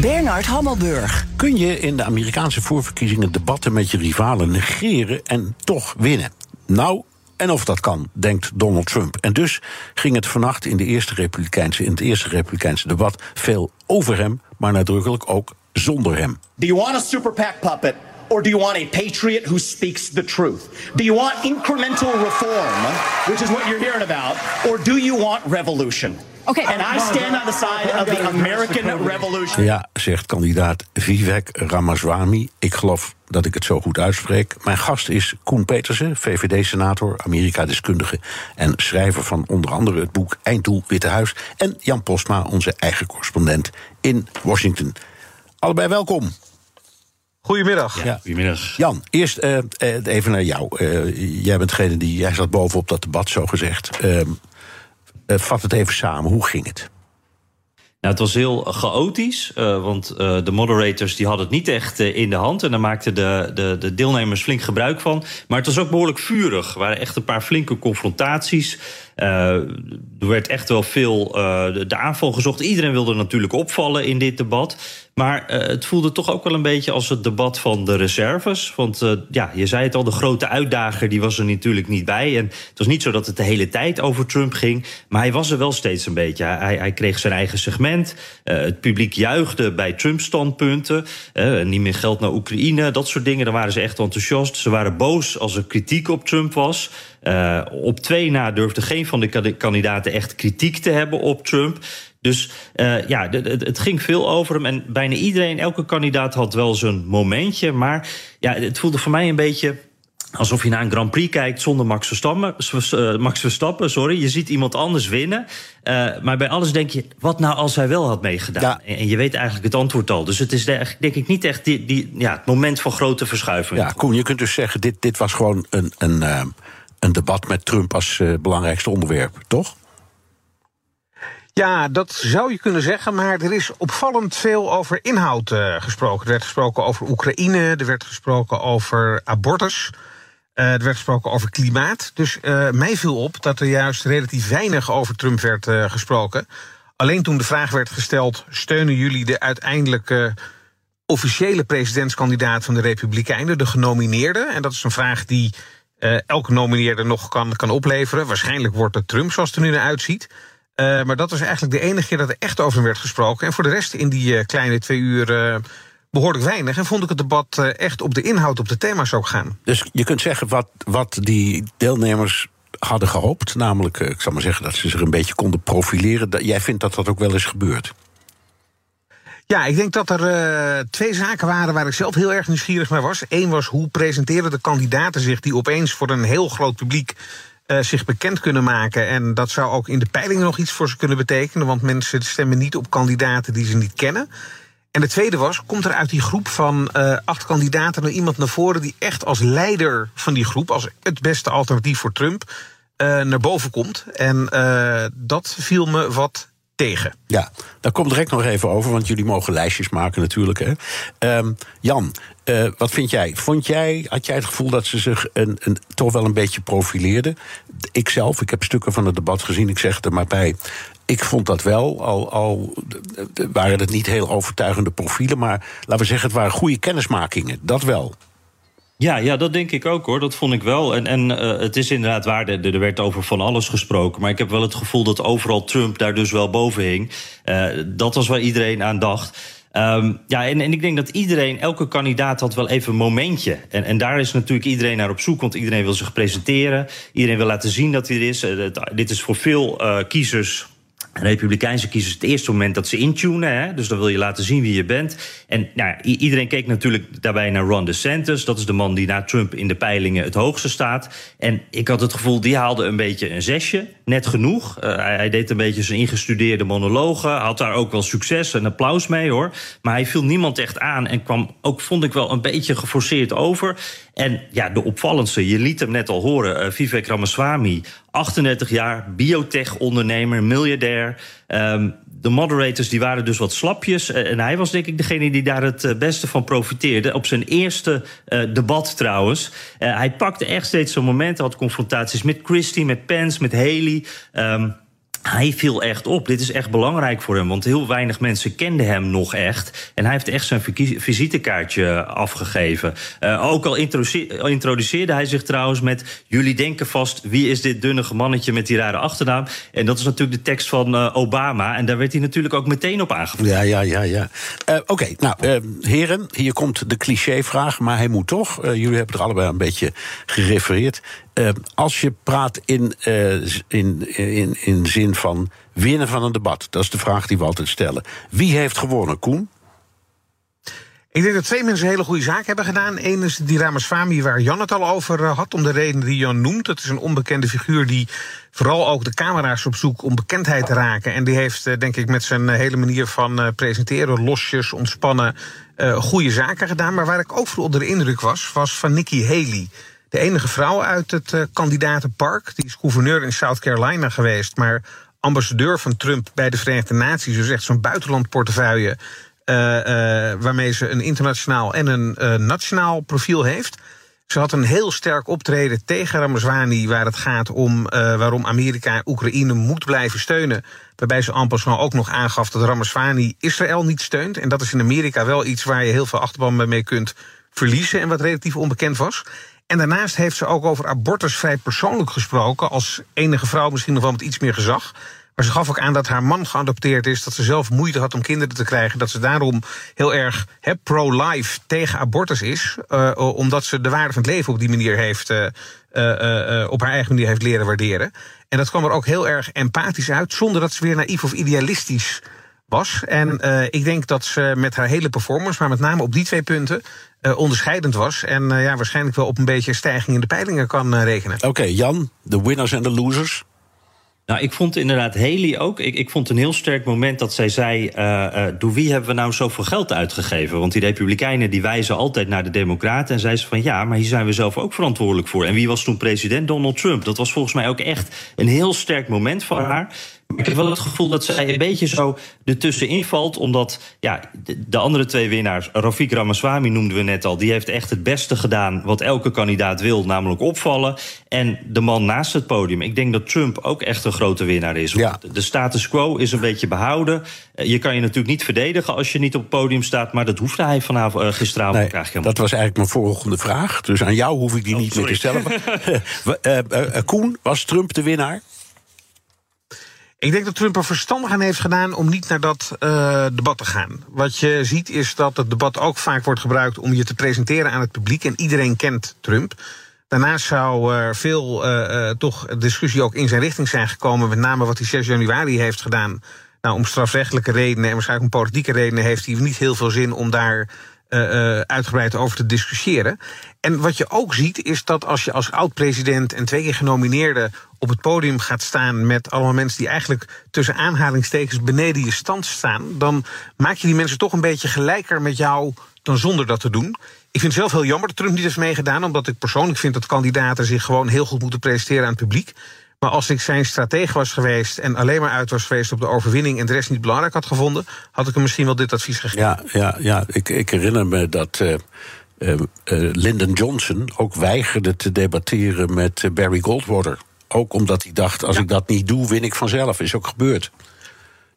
Bernard Hammelburg. Kun je in de Amerikaanse voorverkiezingen debatten met je rivalen negeren en toch winnen? Nou, en of dat kan, denkt Donald Trump. En dus ging het vannacht in, de eerste Republikeinse, in het eerste Republikeinse debat veel over hem, maar nadrukkelijk ook zonder hem. Do you want a super PAC puppet? Or do you want a patriot who speaks the truth? Do you want incremental reform, which is what you're hearing about? Or do you want revolution? Okay. And I stand on the side of the American Revolution. Ja, zegt kandidaat Vivek Ramaswamy. Ik geloof dat ik het zo goed uitspreek. Mijn gast is Koen Petersen, VVD-senator, Amerika-deskundige... en schrijver van onder andere het boek Einddoel Witte Huis... en Jan Postma, onze eigen correspondent in Washington. Allebei welkom. Goedemiddag. Ja. Goedemiddag. Jan, eerst uh, even naar jou. Uh, jij bent degene die. Jij zat bovenop dat debat, zo gezegd. Uh, vat het even samen. Hoe ging het? Nou, het was heel chaotisch, uh, want uh, de moderators die hadden het niet echt in de hand. En daar maakten de, de, de, deelnemers flink gebruik van. Maar het was ook behoorlijk vurig. Er waren echt een paar flinke confrontaties. Er werd echt wel veel de, de aanval gezocht. Iedereen wilde natuurlijk opvallen in dit debat. Maar uh, het voelde toch ook wel een beetje als het debat van de reserves. Want ja, je zei het al, de grote uitdager die was er natuurlijk niet bij. En het was niet zo dat het de hele tijd over Trump ging. Maar hij was er wel steeds een beetje. Hij, hij kreeg zijn eigen segment. Het publiek juichte bij Trumps standpunten. niet meer geld naar Oekraïne, dat soort dingen. Daar waren ze echt enthousiast. Ze waren boos als er kritiek op Trump was. Uh, op twee na durfde geen van de kandidaten echt kritiek te hebben op Trump. Dus uh, ja, het ging veel over hem. En bijna iedereen, elke kandidaat had wel zijn momentje. Maar ja, het voelde voor mij een beetje alsof je naar een Grand Prix kijkt zonder Max Verstappen. Max Verstappen sorry. Je ziet iemand anders winnen. Uh, maar bij alles denk je, wat nou als hij wel had meegedaan? Ja. En je weet eigenlijk het antwoord al. Dus het is denk ik niet echt die, die, ja, het moment van grote verschuiving. Ja, Koen, je kunt dus zeggen, dit, dit was gewoon een, een, uh, een debat met Trump als uh, belangrijkste onderwerp, toch? Ja, dat zou je kunnen zeggen, maar er is opvallend veel over inhoud uh, gesproken. Er werd gesproken over Oekraïne, er werd gesproken over abortus. Uh, er werd gesproken over klimaat. Dus uh, mij viel op dat er juist relatief weinig over Trump werd gesproken. Alleen toen de vraag werd gesteld: steunen jullie de uiteindelijke officiële presidentskandidaat van de Republikeinen, de genomineerde? En dat is een vraag die elke nomineerde nog kan, kan opleveren. Waarschijnlijk wordt het Trump, zoals het er nu naar uitziet. Uh, maar dat was eigenlijk de enige keer dat er echt over werd gesproken. En voor de rest in die uh, kleine twee uur uh, behoorlijk weinig. En vond ik het debat echt op de inhoud, op de thema's ook gaan. Dus je kunt zeggen wat, wat die deelnemers hadden gehoopt. Namelijk, ik zal maar zeggen, dat ze zich een beetje konden profileren. Jij vindt dat dat ook wel eens gebeurt? Ja, ik denk dat er twee zaken waren waar ik zelf heel erg nieuwsgierig naar was. Eén was hoe presenteren de kandidaten zich die opeens voor een heel groot publiek uh, zich bekend kunnen maken. En dat zou ook in de peilingen nog iets voor ze kunnen betekenen. Want mensen stemmen niet op kandidaten die ze niet kennen. En de tweede was, komt er uit die groep van uh, acht kandidaten nou iemand naar voren die echt als leider van die groep, als het beste alternatief voor Trump, naar boven komt. En dat viel me wat tegen. Ja, daar komt direct nog even over, want jullie mogen lijstjes maken natuurlijk. Hè. Um, Jan, uh, wat vind jij? Vond jij, had jij het gevoel dat ze zich een, een, toch wel een beetje profileerden? Ikzelf, ik heb stukken van het debat gezien, ik zeg er maar bij. Ik vond dat wel, al, al waren het niet heel overtuigende profielen, maar laten we zeggen, het waren goede kennismakingen. Dat wel. Ja, ja, dat denk ik ook hoor. Dat vond ik wel. En, en uh, het is inderdaad waar, er, er werd over van alles gesproken. Maar ik heb wel het gevoel dat overal Trump daar dus wel boven hing. Uh, dat was waar iedereen aan dacht. Um, ja, en, en ik denk dat iedereen, elke kandidaat had wel even een momentje. En, en daar is natuurlijk iedereen naar op zoek, want iedereen wil zich presenteren. Iedereen wil laten zien dat hij er is. Uh, dit is voor veel kiezers Republikeinse kiezers het eerste moment dat ze intunen. Hè? Dus dan wil je laten zien wie je bent. En nou, iedereen keek natuurlijk daarbij naar Ron DeSantis. Dat is de man die na Trump in de peilingen het hoogste staat. En ik had het gevoel, die haalde een beetje een zesje. Net genoeg. Hij, hij, deed een beetje zijn ingestudeerde monologen. Had daar ook wel succes en applaus mee hoor. Maar hij viel niemand echt aan. En kwam ook, vond ik wel, een beetje geforceerd over. En ja, de opvallendste, je liet hem net al horen. Uh, Vivek Ramaswamy 38 jaar, biotech-ondernemer, miljardair. Um, de moderators die waren dus wat slapjes. Eh, en hij was denk ik degene die daar het eh, beste van profiteerde. Op zijn eerste uh, debat trouwens. Hij pakte echt steeds zo'n momenten. Had confrontaties met Christie, met Pence, met Haley. Um, hij viel echt op. Dit is echt belangrijk voor hem, want heel weinig mensen kenden hem nog echt. En hij heeft echt zijn visitekaartje afgegeven. Uh, ook al introduceerde hij zich trouwens met... jullie denken vast, wie is dit dunnige mannetje met die rare achternaam? En dat is natuurlijk de tekst van uh, Obama. En daar werd hij natuurlijk ook meteen op aangevoerd. Ja, ja, ja, ja. Oké, nou, heren, hier komt de clichévraag, maar hij moet toch. jullie hebben er allebei een beetje gerefereerd. Uh, als je praat in, uh, in, in, in zin van winnen van een debat, dat is de vraag die we altijd stellen. Wie heeft gewonnen, Koen? Ik denk dat twee mensen hele goede zaak hebben gedaan. Eén is die Ramaswamy, waar Jan het al over uh, had, om de reden die Jan noemt. Dat is een onbekende figuur die vooral ook de camera's op zoek om bekendheid te raken. En die heeft, denk ik, met zijn hele manier van presenteren, losjes, ontspannen, goede zaken gedaan. Maar waar ik ook voor onder de indruk was, was van Nikki Haley de enige vrouw uit het uh, kandidatenpark. Die is gouverneur in South Carolina geweest, maar ambassadeur van Trump bij de Verenigde Naties. Dus echt zo'n buitenlandportefeuille. Uh, waarmee ze een internationaal en een nationaal profiel heeft. Ze had een heel sterk optreden tegen Ramaswamy, waar het gaat om waarom Amerika Oekraïne moet blijven steunen. Waarbij ze passant ook nog aangaf dat Ramaswamy Israël niet steunt. En dat is in Amerika wel iets waar je heel veel achterban mee kunt verliezen en wat relatief onbekend was. En daarnaast heeft ze ook over abortus vrij persoonlijk gesproken. Als enige vrouw misschien nog wel met iets meer gezag. Maar ze gaf ook aan dat haar man geadopteerd is. Dat ze zelf moeite had om kinderen te krijgen. Dat ze daarom heel erg pro-life tegen abortus is. Uh, omdat ze de waarde van het leven op die manier heeft. Uh, op haar eigen manier heeft leren waarderen. En dat kwam er ook heel erg empathisch uit. Zonder dat ze weer naïef of idealistisch was. En uh, ik denk dat ze met haar hele performance, maar met name op die twee punten, uh, onderscheidend was. En uh, ja, waarschijnlijk wel op een beetje stijging in de peilingen kan rekenen. Oké, okay, Jan, de winners en de losers. Nou, ik vond inderdaad Haley ook. Ik, ik vond een heel sterk moment dat zij zei: uh, uh, door wie hebben we nou zoveel geld uitgegeven? Want die Republikeinen die wijzen altijd naar de Democraten. En zei ze van ja, maar hier zijn we zelf ook verantwoordelijk voor. En wie was toen president? Donald Trump. Dat was volgens mij ook echt een heel sterk moment voor haar. Ik heb wel het gevoel dat zij een beetje zo ertussenin valt. Omdat ja, de, de andere twee winnaars, Rafik Ramaswamy noemden we net al... die heeft echt het beste gedaan wat elke kandidaat wil, namelijk opvallen. En de man naast het podium, ik denk dat Trump ook echt een grote winnaar is. Ja. De status quo is een beetje behouden. Eh, Je kan je natuurlijk niet verdedigen als je niet op het podium staat... maar dat hoefde hij vanavond, eh, gisteravond Nee, eigenlijk helemaal dat was eigenlijk mijn volgende vraag. Dus aan jou hoef ik die niet meer te stellen. Eh, Koen, was Trump de winnaar? Ik denk dat Trump er verstandig aan heeft gedaan om niet naar dat eh, debat te gaan. Wat je ziet is dat het debat ook vaak wordt gebruikt om je te presenteren aan het publiek. En iedereen kent Trump. Daarnaast zou er veel eh, eh, toch discussie ook in zijn richting zijn gekomen. Met name wat hij 6 januari heeft gedaan. Nou, om strafrechtelijke redenen en waarschijnlijk om politieke redenen heeft hij niet heel veel zin om daar uitgebreid over te discussiëren. En wat je ook ziet is dat als je als oud-president en twee keer genomineerde op het podium gaat staan met allemaal mensen die eigenlijk tussen aanhalingstekens beneden je stand staan, dan maak je die mensen toch een beetje gelijker met jou dan zonder dat te doen. Ik vind het zelf heel jammer dat Trump niet heeft meegedaan, omdat ik persoonlijk vind dat kandidaten zich gewoon heel goed moeten presenteren aan het publiek. Maar als ik zijn stratege was geweest en alleen maar uit was geweest op de overwinning en de rest niet belangrijk had gevonden, had ik hem misschien wel dit advies gegeven. Ja, ja, ja. Ik, ik herinner me dat eh, eh, eh, Lyndon Johnson ook weigerde te debatteren met Barry Goldwater. Ook omdat hij dacht, als ik dat niet doe, win ik vanzelf. Is ook gebeurd.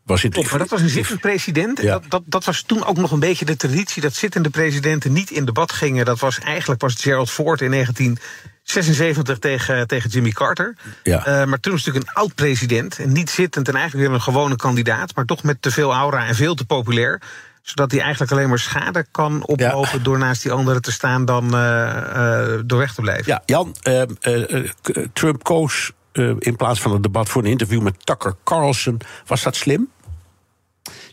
Was Klopt, maar dat was een zittend president. Ja. Dat, dat, dat was toen ook nog een beetje de traditie dat zittende presidenten niet in debat gingen. Dat was eigenlijk pas Gerald Ford in 1976 tegen, tegen Jimmy Carter. Ja. Eh, maar toen was natuurlijk een oud president. En niet zittend en eigenlijk weer een gewone kandidaat. Maar toch met te veel aura en veel te populair. Zodat hij eigenlijk alleen maar schade kan oplopen door naast die anderen te staan dan eh, eh, door weg te blijven. Ja, Jan, eh, Trump koos in plaats van het debat voor een interview met Tucker Carlson. Was dat slim?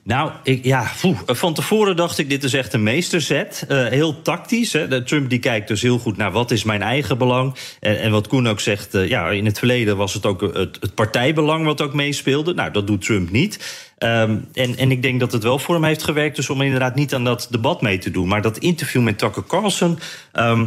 Nou, ik, ja, van tevoren dacht ik, dit is echt een meesterzet. Eh, heel tactisch. Hè. Trump die kijkt dus heel goed naar wat is mijn eigen belang. En, en wat Koen ook zegt, eh, ja, in het verleden was het ook het, het partijbelang wat ook meespeelde. Nou, dat doet Trump niet. Ehm, en, en ik denk dat het wel voor hem heeft gewerkt, dus om inderdaad niet aan dat debat mee te doen. Maar dat interview met Tucker Carlson. ehm,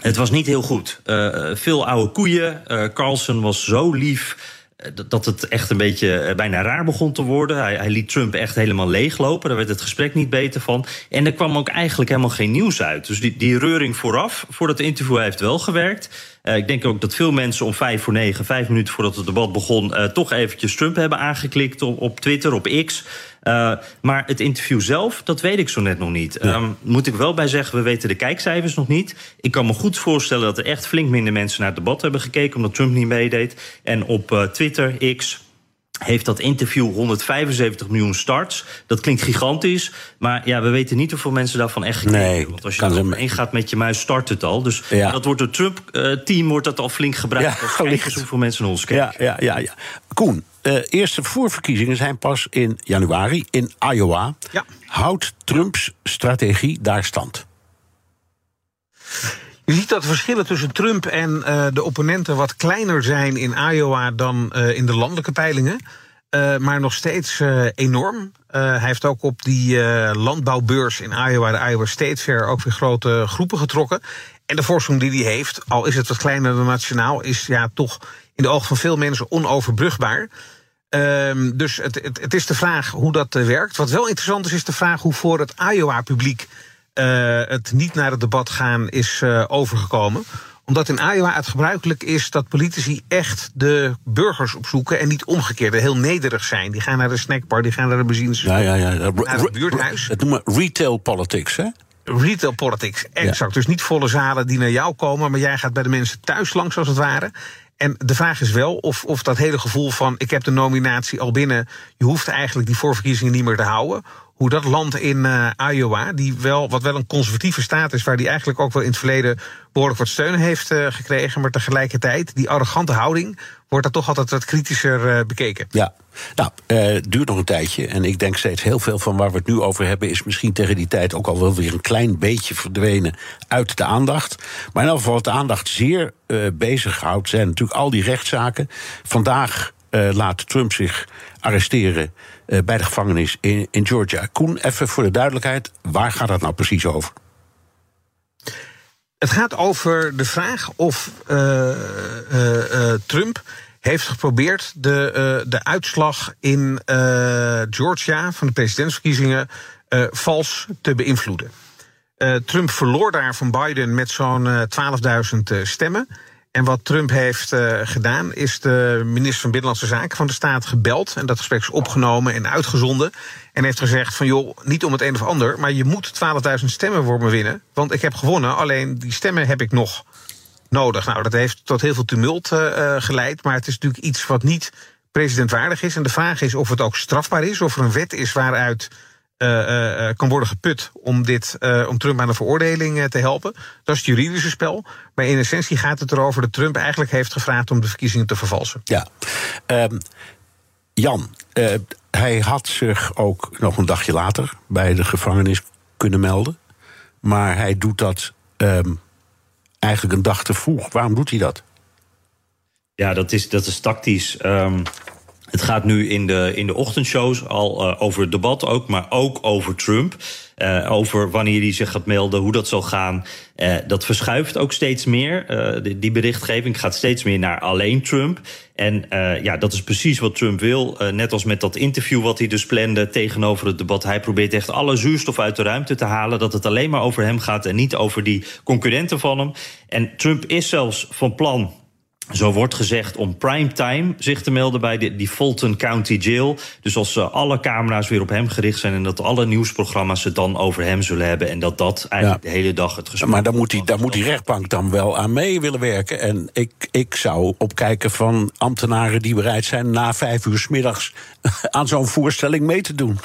het was niet heel goed. Eh, veel oude koeien. Eh, Carlson was zo lief. Eh, dat- het echt een beetje eh, bijna raar begon te worden. Hij, hij liet Trump echt helemaal leeglopen. Daar werd het gesprek niet beter van. En er kwam ook eigenlijk helemaal geen nieuws uit. Dus die, die reuring vooraf, voor dat interview, heeft wel gewerkt. Eh, ik denk ook dat veel mensen om vijf voor negen, vijf minuten voordat het debat begon, eh, toch eventjes Trump hebben aangeklikt op, op Twitter, op X. Eh, maar het interview zelf, dat weet ik zo net nog niet. Ehm, moet ik wel bij zeggen, we weten de kijkcijfers nog niet. Ik kan me goed voorstellen dat er echt flink minder mensen naar het debat hebben gekeken, omdat Trump niet meedeed. En op Twitter, X, heeft dat interview 175 miljoen starts. Dat klinkt gigantisch, maar ja, we weten niet hoeveel mensen daarvan echt gekeken Nee, hebben. Want als je kan er overheen gaat met je muis, start het al. Dus Ja. dat wordt door het Trump-team wordt dat al flink gebruikt. Ja, als kijk eens gelicht. hoeveel mensen naar ons kijken. Ja, ja, ja, ja. Koen, eh, eerste voorverkiezingen zijn pas in januari in Iowa. Ja. Houdt Trumps strategie daar stand? Je ziet dat verschillen tussen Trump en eh, de opponenten wat kleiner zijn in Iowa dan eh, in de landelijke peilingen. Eh, maar nog steeds enorm. Hij heeft ook op die landbouwbeurs in Iowa, de Iowa State Fair, ook weer grote groepen getrokken. En de voorsprong die hij heeft, al is het wat kleiner dan nationaal, is ja toch in de ogen van veel mensen onoverbrugbaar. Ehm, dus het, het, het is de vraag hoe dat werkt. Wat wel interessant is, is de vraag hoe voor het Iowa-publiek eh, het niet naar het debat gaan is eh, overgekomen. Omdat in Iowa het gebruikelijk is dat politici echt de burgers opzoeken en niet omgekeerd, heel nederig zijn. Die gaan naar de snackbar, die gaan naar de benzinestation, Ja, ja, ja. naar het buurthuis. Het noemen we retail politics, hè? Retail politics, exact. Dus niet volle zalen die naar jou komen, maar jij gaat bij de mensen thuis langs, als het ware. En de vraag is wel of, of dat hele gevoel van: ik heb de nominatie al binnen, je hoeft eigenlijk die voorverkiezingen niet meer te houden. Hoe dat land in eh, Iowa, die wel, wat wel een conservatieve staat is, waar die eigenlijk ook wel in het verleden behoorlijk wat steun heeft eh, gekregen, maar tegelijkertijd, die arrogante houding, wordt daar toch altijd wat kritischer eh, bekeken. Ja, nou, het duurt nog een tijdje. En ik denk steeds heel veel van waar we het nu over hebben... is misschien tegen die tijd ook al wel weer een klein beetje verdwenen uit de aandacht. Maar in elk geval wat de aandacht zeer eh bezighoudt... zijn natuurlijk al die rechtszaken. Vandaag laat Trump zich arresteren bij de gevangenis in, in Georgia. Koen, even voor de duidelijkheid, waar gaat het nou precies over? Het gaat over de vraag of eh, eh, eh, Trump heeft geprobeerd de, de uitslag in Georgia van de presidentsverkiezingen vals te beïnvloeden. Trump verloor daar van Biden met zo'n 12.000 stemmen. En wat Trump heeft uh, gedaan, is de minister van Binnenlandse Zaken van de staat gebeld. En dat gesprek is opgenomen en uitgezonden. En heeft gezegd van joh, niet om het een of ander, maar je moet 12.000 stemmen voor me winnen. Want ik heb gewonnen, alleen die stemmen heb ik nog nodig. Nou, dat heeft tot heel veel tumult uh, geleid. Maar het is natuurlijk iets wat niet presidentwaardig is. En de vraag is of het ook strafbaar is, of er een wet is waaruit uh, uh, kan worden geput om, dit, uh, om Trump aan de veroordeling te helpen. Dat is het juridische spel. Maar in essentie gaat het erover dat Trump eigenlijk heeft gevraagd om de verkiezingen te vervalsen. Ja. Um, Jan, hij had zich ook nog een dagje later bij de gevangenis kunnen melden. Maar hij doet dat um, eigenlijk een dag te vroeg. Waarom doet hij dat? Ja, dat is, dat is tactisch. Um, het gaat nu in de, in de ochtendshows al uh, over het debat ook, maar ook over Trump. Uh, over wanneer hij zich gaat melden, hoe dat zal gaan. Uh, dat verschuift ook steeds meer. Die, die, berichtgeving gaat steeds meer naar alleen Trump. En ja, dat is precies wat Trump wil. net als met dat interview wat hij dus plande tegenover het debat. Hij probeert echt alle zuurstof uit de ruimte te halen. Dat het alleen maar over hem gaat en niet over die concurrenten van hem. En Trump is zelfs van plan zo wordt gezegd om primetime zich te melden bij de, die Fulton County Jail. Dus als uh, alle camera's weer op hem gericht zijn... en dat alle nieuwsprogramma's het dan over hem zullen hebben... en dat dat eigenlijk de hele dag het gesprek... Maar dan moet, die, dan moet die rechtbank dan wel aan mee willen werken. En ik, ik zou opkijken van ambtenaren die bereid zijn... na vijf uur s middags aan zo'n voorstelling mee te doen.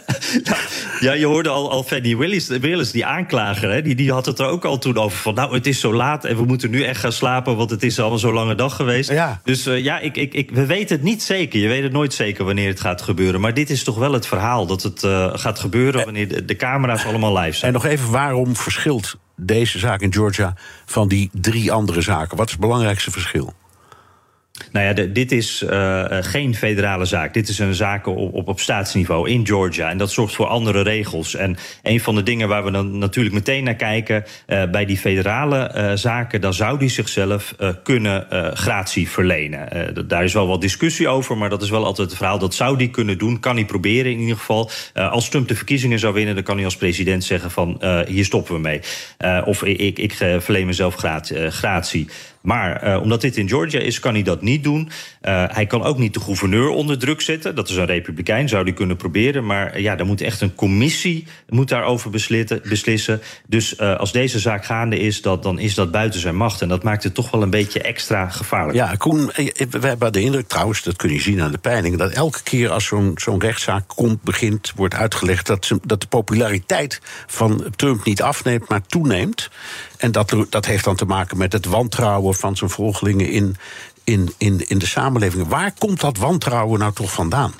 ja, je hoorde al, al Fanny Willis, Willis, die aanklager... Hè, die, die had het er ook al toen over van... nou, het is zo laat en we moeten nu echt gaan slapen... want het is al zo'n lange dag geweest. Ja. Dus uh, ja, ik, ik, ik, we weten het niet zeker. Je weet het nooit zeker wanneer het gaat gebeuren. Maar dit is toch wel het verhaal dat het uh, gaat gebeuren wanneer de, de camera's allemaal live zijn. En nog even, waarom verschilt deze zaak in Georgia van die drie andere zaken? Wat is het belangrijkste verschil? Nou ja, dit is uh, geen federale zaak. Dit is een zaak op, op, op staatsniveau in Georgia. En dat zorgt voor andere regels. En een van de dingen waar we dan natuurlijk meteen naar kijken... Uh, bij die federale zaken, dan zou die zichzelf kunnen gratie verlenen. daar is wel wat discussie over, maar dat is wel altijd het verhaal. Dat zou die kunnen doen, kan hij proberen in ieder geval. als Trump de verkiezingen zou winnen, dan kan hij als president zeggen van... hier stoppen we mee. of ik, ik, ik verleen mezelf gratie. Maar uh, omdat dit in Georgia is, kan hij dat niet doen. Uh, hij kan ook niet de gouverneur onder druk zetten. Dat is een republikein, zou hij kunnen proberen. Maar uh, ja, er moet echt een commissie moet daarover beslissen. Dus uh, als deze zaak gaande is, dat, dan is dat buiten zijn macht. En dat maakt het toch wel een beetje extra gevaarlijk. Ja, Koen, we hebben de indruk trouwens, dat kun je zien aan de peiling... dat elke keer als zo'n rechtszaak komt, begint, wordt uitgelegd... Dat, dat de populariteit van Trump niet afneemt, maar toeneemt. En dat, dat heeft dan te maken met het wantrouwen van zijn volgelingen in, in, in, in de samenleving. Waar komt dat wantrouwen nou toch vandaan?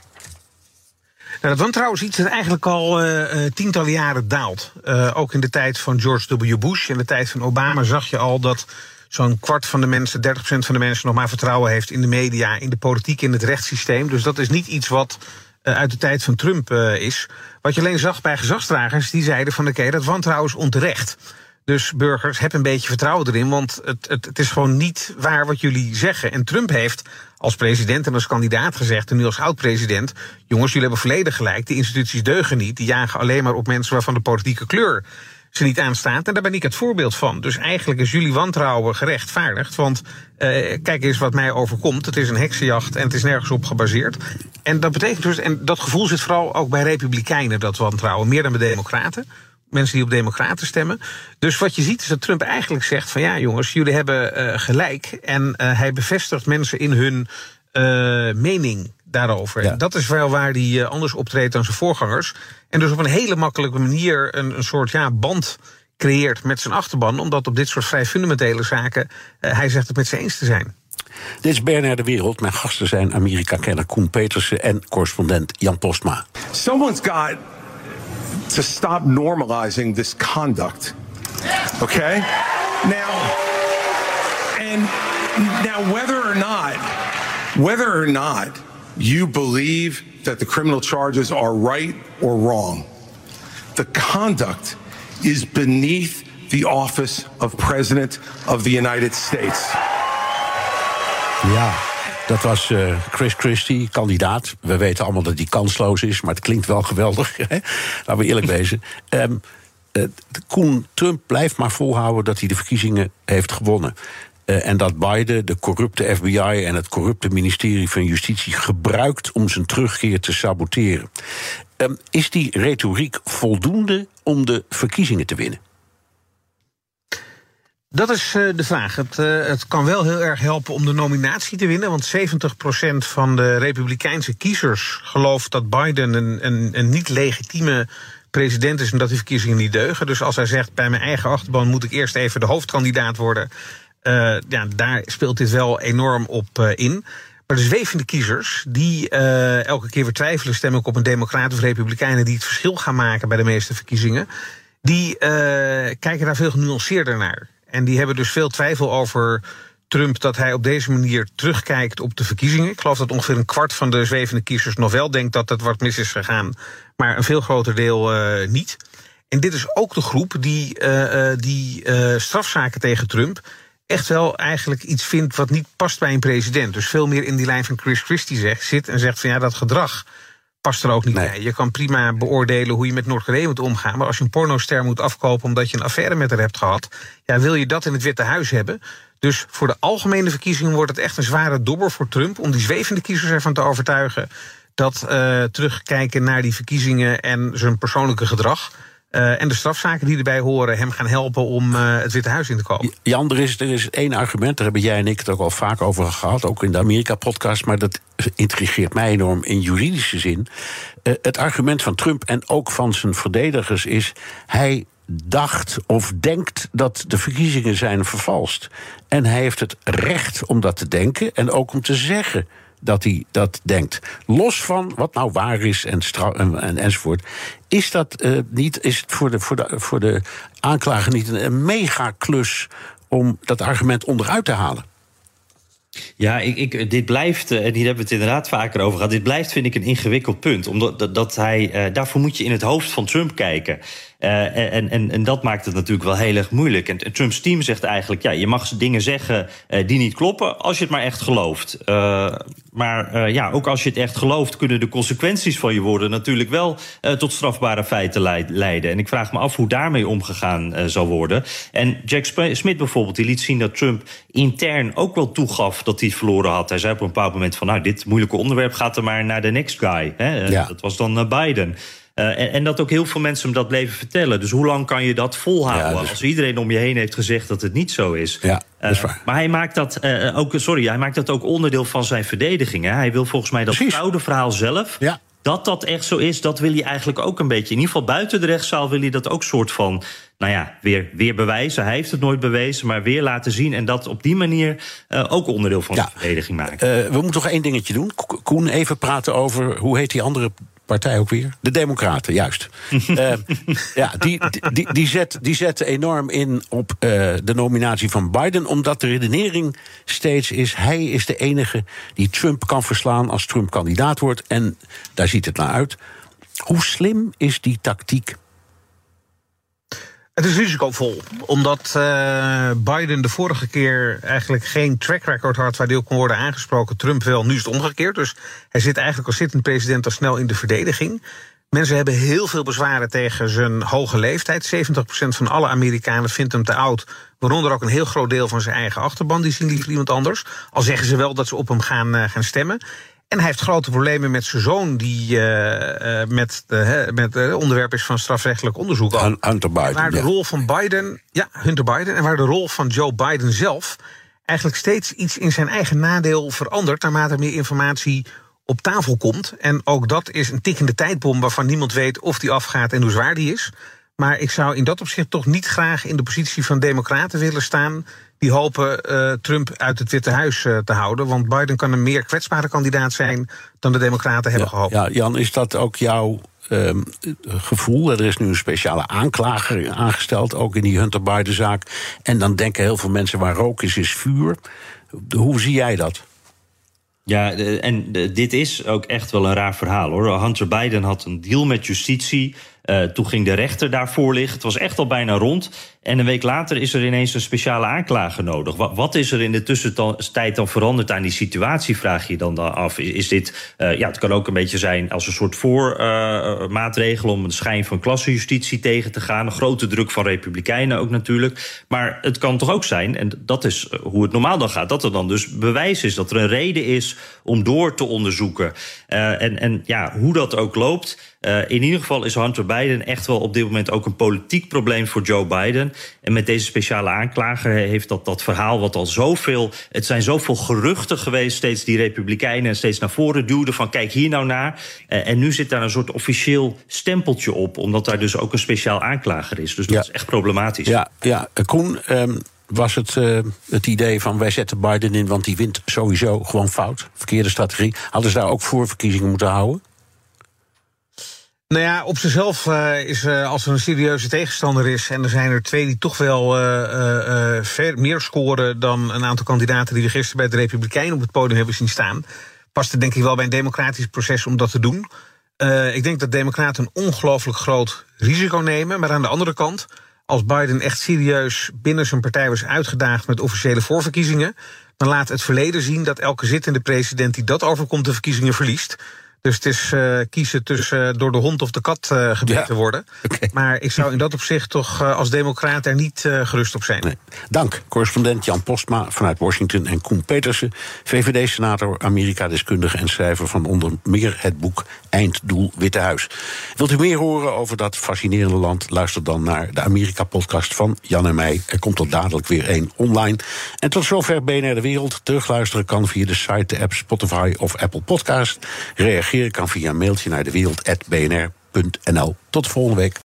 Nou, dat wantrouwen is iets dat eigenlijk al uh, tientallen jaren daalt. Uh, ook in de tijd van George W. Bush. In de tijd van Obama zag je al dat zo'n kwart van de mensen, 30% van de mensen, nog maar vertrouwen heeft in de media, in de politiek, in het rechtssysteem. Dus dat is niet iets wat uit de tijd van Trump is. Wat je alleen zag bij gezagsdragers, die zeiden van oké, dat wantrouwen is onterecht. Dus burgers, heb een beetje vertrouwen erin, want het, het, het is gewoon niet waar wat jullie zeggen. En Trump heeft als president en als kandidaat gezegd, en nu als oud-president: jongens, jullie hebben volledig gelijk, de instituties deugen niet, die jagen alleen maar op mensen waarvan de politieke kleur ze niet aanstaat. En daar ben ik het voorbeeld van. Dus eigenlijk is jullie wantrouwen gerechtvaardigd. Want uh, kijk eens wat mij overkomt. Het is een heksenjacht en het is nergens op gebaseerd. En dat betekent dus, en dat gevoel zit vooral ook bij republikeinen, dat wantrouwen, meer dan bij democraten mensen die op democraten stemmen. Dus wat je ziet is dat Trump eigenlijk zegt van ja jongens, jullie hebben uh, gelijk. En uh, hij bevestigt mensen in hun uh, mening daarover. Ja. Dat is wel waar hij anders optreedt dan zijn voorgangers. En dus op een hele makkelijke manier een, een soort ja, band creëert met zijn achterban. Omdat op dit soort vrij fundamentele zaken hij zegt het met ze eens te zijn. Dit is Bernard de Wereld. Mijn gasten zijn Amerika-kenner Koen Petersen en correspondent Jan Postma. Someone's got to stop normalizing this conduct. Okay? Now, and now whether or not, whether or not you believe that the criminal charges are right or wrong, the conduct is beneath the office of President of the United States. Ja. Dat was uh, Chris Christie, kandidaat. We weten allemaal dat hij kansloos is, maar het klinkt wel geweldig. Laten we eerlijk wezen. Um, uh, Koen Trump blijft maar volhouden dat hij de verkiezingen heeft gewonnen. Uh, en dat Biden de corrupte FBI en het corrupte ministerie van Justitie gebruikt om zijn terugkeer te saboteren. Um, is die retoriek voldoende om de verkiezingen te winnen? Dat is uh, de vraag. Het, uh, het, kan wel heel erg helpen om de nominatie te winnen. Want 70% van de Republikeinse kiezers gelooft dat Biden een, een, een niet legitieme president is en dat die verkiezingen niet deugen. Dus als hij zegt: bij mijn eigen achterban moet ik eerst even de hoofdkandidaat worden. Uh, ja, daar speelt dit wel enorm op in. Maar de zwevende kiezers, die elke keer weer twijfelen, stemmen ook op een Democrat of Republikeinen die het verschil gaan maken bij de meeste verkiezingen. Die kijken daar veel genuanceerder naar. En die hebben dus veel twijfel over Trump dat hij op deze manier terugkijkt op de verkiezingen. Ik geloof dat ongeveer een kwart van de zwevende kiezers nog wel denkt dat het wat mis is gegaan, maar een veel groter deel uh, niet. En dit is ook de groep die, uh, die uh, strafzaken tegen Trump echt wel eigenlijk iets vindt wat niet past bij een president. Dus veel meer in die lijn van Chris Christie zegt, zit en zegt van ja, dat gedrag past er ook niet nee. bij. Je kan prima beoordelen hoe je met Noord-Korea moet omgaan. Maar als je een pornoster moet afkopen omdat je een affaire met haar hebt gehad. Ja, wil je dat in het Witte Huis hebben? Dus voor de algemene verkiezingen wordt het echt een zware dobber voor Trump. om die zwevende kiezers ervan te overtuigen. dat uh, terugkijken naar die verkiezingen en zijn persoonlijke gedrag. Uh, en de strafzaken die erbij horen hem gaan helpen om uh, het Witte Huis in te komen. Jan, er is, er is één argument, daar hebben jij en ik het ook al vaak over gehad, ook in de Amerika-podcast, maar dat intrigeert mij enorm in juridische zin. Uh, het argument van Trump en ook van zijn verdedigers is: hij dacht of denkt dat de verkiezingen zijn vervalst. En hij heeft het recht om dat te denken en ook om te zeggen dat hij dat denkt. Los van wat nou waar is en, en, en enzovoort. Is dat uh, niet, is het voor de, voor de, voor de aanklager niet een, een megaklus om dat argument onderuit te halen? Ja, ik, ik, dit blijft, en hier hebben we het inderdaad vaker over gehad. Dit blijft, vind ik, een ingewikkeld punt. Omdat dat, dat hij, uh, daarvoor moet je in het hoofd van Trump kijken. Uh, en, en, en dat maakt het natuurlijk wel heel erg moeilijk. En, en Trumps team zegt eigenlijk: ja, je mag dingen zeggen uh, die niet kloppen, als je het maar echt gelooft. Uh, maar ja, ook als je het echt gelooft, kunnen de consequenties van je woorden natuurlijk wel tot strafbare feiten leiden. En ik vraag me af hoe daarmee omgegaan zal worden. En Jack Smith bijvoorbeeld, die liet zien dat Trump intern ook wel toegaf dat hij het verloren had. Hij zei op een bepaald moment van: nou, dit moeilijke onderwerp gaat er maar naar de next guy. Hè? Ja. Dat was dan Biden. Uh, en, en, dat ook heel veel mensen hem dat bleven vertellen. Dus hoe lang kan je dat volhouden ja, dus... als iedereen om je heen heeft gezegd dat het niet zo is? Ja, dat is waar. Maar hij maakt dat uh, ook, sorry, hij maakt dat ook onderdeel van zijn verdediging. Hè? Hij wil volgens mij dat fraude verhaal zelf. Ja. Dat dat echt zo is, dat wil hij eigenlijk ook een beetje. In ieder geval buiten de rechtszaal wil hij dat ook soort van. Nou ja, weer, weer bewijzen. Hij heeft het nooit bewezen, maar weer laten zien. En dat op die manier uh, ook onderdeel van ja. de verdediging maken. Uh, we moeten nog één dingetje doen. Koen, even praten over hoe heet die andere partij ook weer? De Democraten, juist. uh, ja, die, die, die, zet, die zetten enorm in op uh, de nominatie van Biden, omdat de redenering steeds is: hij is de enige die Trump kan verslaan als Trump kandidaat wordt. En daar ziet het naar uit. Hoe slim is die tactiek? Het is risicovol, omdat uh, Biden de vorige keer eigenlijk geen track record had waar op kon worden aangesproken. Trump wel, nu is het omgekeerd. Dus hij zit eigenlijk als zittend president al snel in de verdediging. Mensen hebben heel veel bezwaren tegen zijn hoge leeftijd. 70% van alle Amerikanen vindt hem te oud. Waaronder ook een heel groot deel van zijn eigen achterban. Die zien liever iemand anders. Al zeggen ze wel dat ze op hem gaan, uh, gaan stemmen. En hij heeft grote problemen met zijn zoon, die uh, uh, met, de, met het onderwerp is van strafrechtelijk onderzoek. Hunter Biden. Waar de rol van Biden, ja, Hunter Biden, en waar de rol van Joe Biden zelf eigenlijk steeds iets in zijn eigen nadeel verandert naarmate er meer informatie op tafel komt. En ook dat is een tikkende tijdbom waarvan niemand weet of die afgaat en hoe zwaar die is. Maar ik zou in dat opzicht toch niet graag in de positie van Democraten willen staan. Die hopen uh, Trump uit het Witte Huis uh, te houden. Want Biden kan een meer kwetsbare kandidaat zijn dan de Democraten hebben ja, gehoopt. Ja, Jan, is dat ook jouw um, gevoel? Er is nu een speciale aanklager aangesteld, ook in die Hunter Biden-zaak. En dan denken heel veel mensen: waar rook is, is vuur. Hoe zie jij dat? Ja, en dit is ook echt wel een raar verhaal hoor. Hunter Biden had een deal met justitie. Uh, toen ging de rechter daarvoor liggen. Het was echt al bijna rond. En een week later is er ineens een speciale aanklager nodig. Wat, wat is er in de tussentijd dan veranderd aan die situatie, vraag je dan, af. Is dit, uh, ja, het kan ook een beetje zijn als een soort voormaatregel... Uh, om een schijn van klassenjustitie tegen te gaan. Een grote druk van republikeinen ook natuurlijk. Maar het kan toch ook zijn, en dat is hoe het normaal dan gaat... dat er dan dus bewijs is, dat er een reden is om door te onderzoeken. en, en ja, hoe dat ook loopt... Uh, in ieder geval is Hunter Biden echt wel op dit moment ook een politiek probleem voor Joe Biden. En met deze speciale aanklager heeft dat, dat verhaal wat al zoveel. Het zijn zoveel geruchten geweest, steeds die Republikeinen steeds naar voren duwden van kijk hier nou naar. Uh, en nu zit daar een soort officieel stempeltje op, omdat daar dus ook een speciaal aanklager is. Dus dat Ja. is echt problematisch. Ja, ja. Eh, Koen, ehm, was het uh, het idee van wij zetten Biden in, want die wint sowieso gewoon fout. Verkeerde strategie. Hadden ze daar ook voor verkiezingen moeten houden? Nou ja, op zichzelf uh, is uh, als er een serieuze tegenstander is... en er zijn er twee die toch wel ver meer scoren... dan een aantal kandidaten die we gisteren bij de Republikeinen op het podium hebben zien staan... past het denk ik wel bij een democratisch proces om dat te doen. ik denk dat democraten een ongelooflijk groot risico nemen. Maar aan de andere kant, als Biden echt serieus binnen zijn partij was uitgedaagd... met officiële voorverkiezingen... dan laat het verleden zien dat elke zittende president die dat overkomt... de verkiezingen verliest... Dus het is uh, kiezen tussen uh, door de hond of de kat uh, gebeten ja. worden. Okay. Maar ik zou in dat opzicht toch als democraat er niet gerust op zijn. Nee. Dank, correspondent Jan Postma vanuit Washington... en Koen Petersen, VVD-senator, Amerika-deskundige... en schrijver van onder meer het boek Einddoel Witte Huis. Wilt u meer horen over dat fascinerende land? Luister dan naar de Amerika-podcast van Jan en mij. Er komt er dadelijk weer één online. En tot zover BNR De Wereld. Terugluisteren kan via de site, de app Spotify of Apple Podcast. Reageer kan via een mailtje naar dewereld.bnr.nl. Tot de volgende week.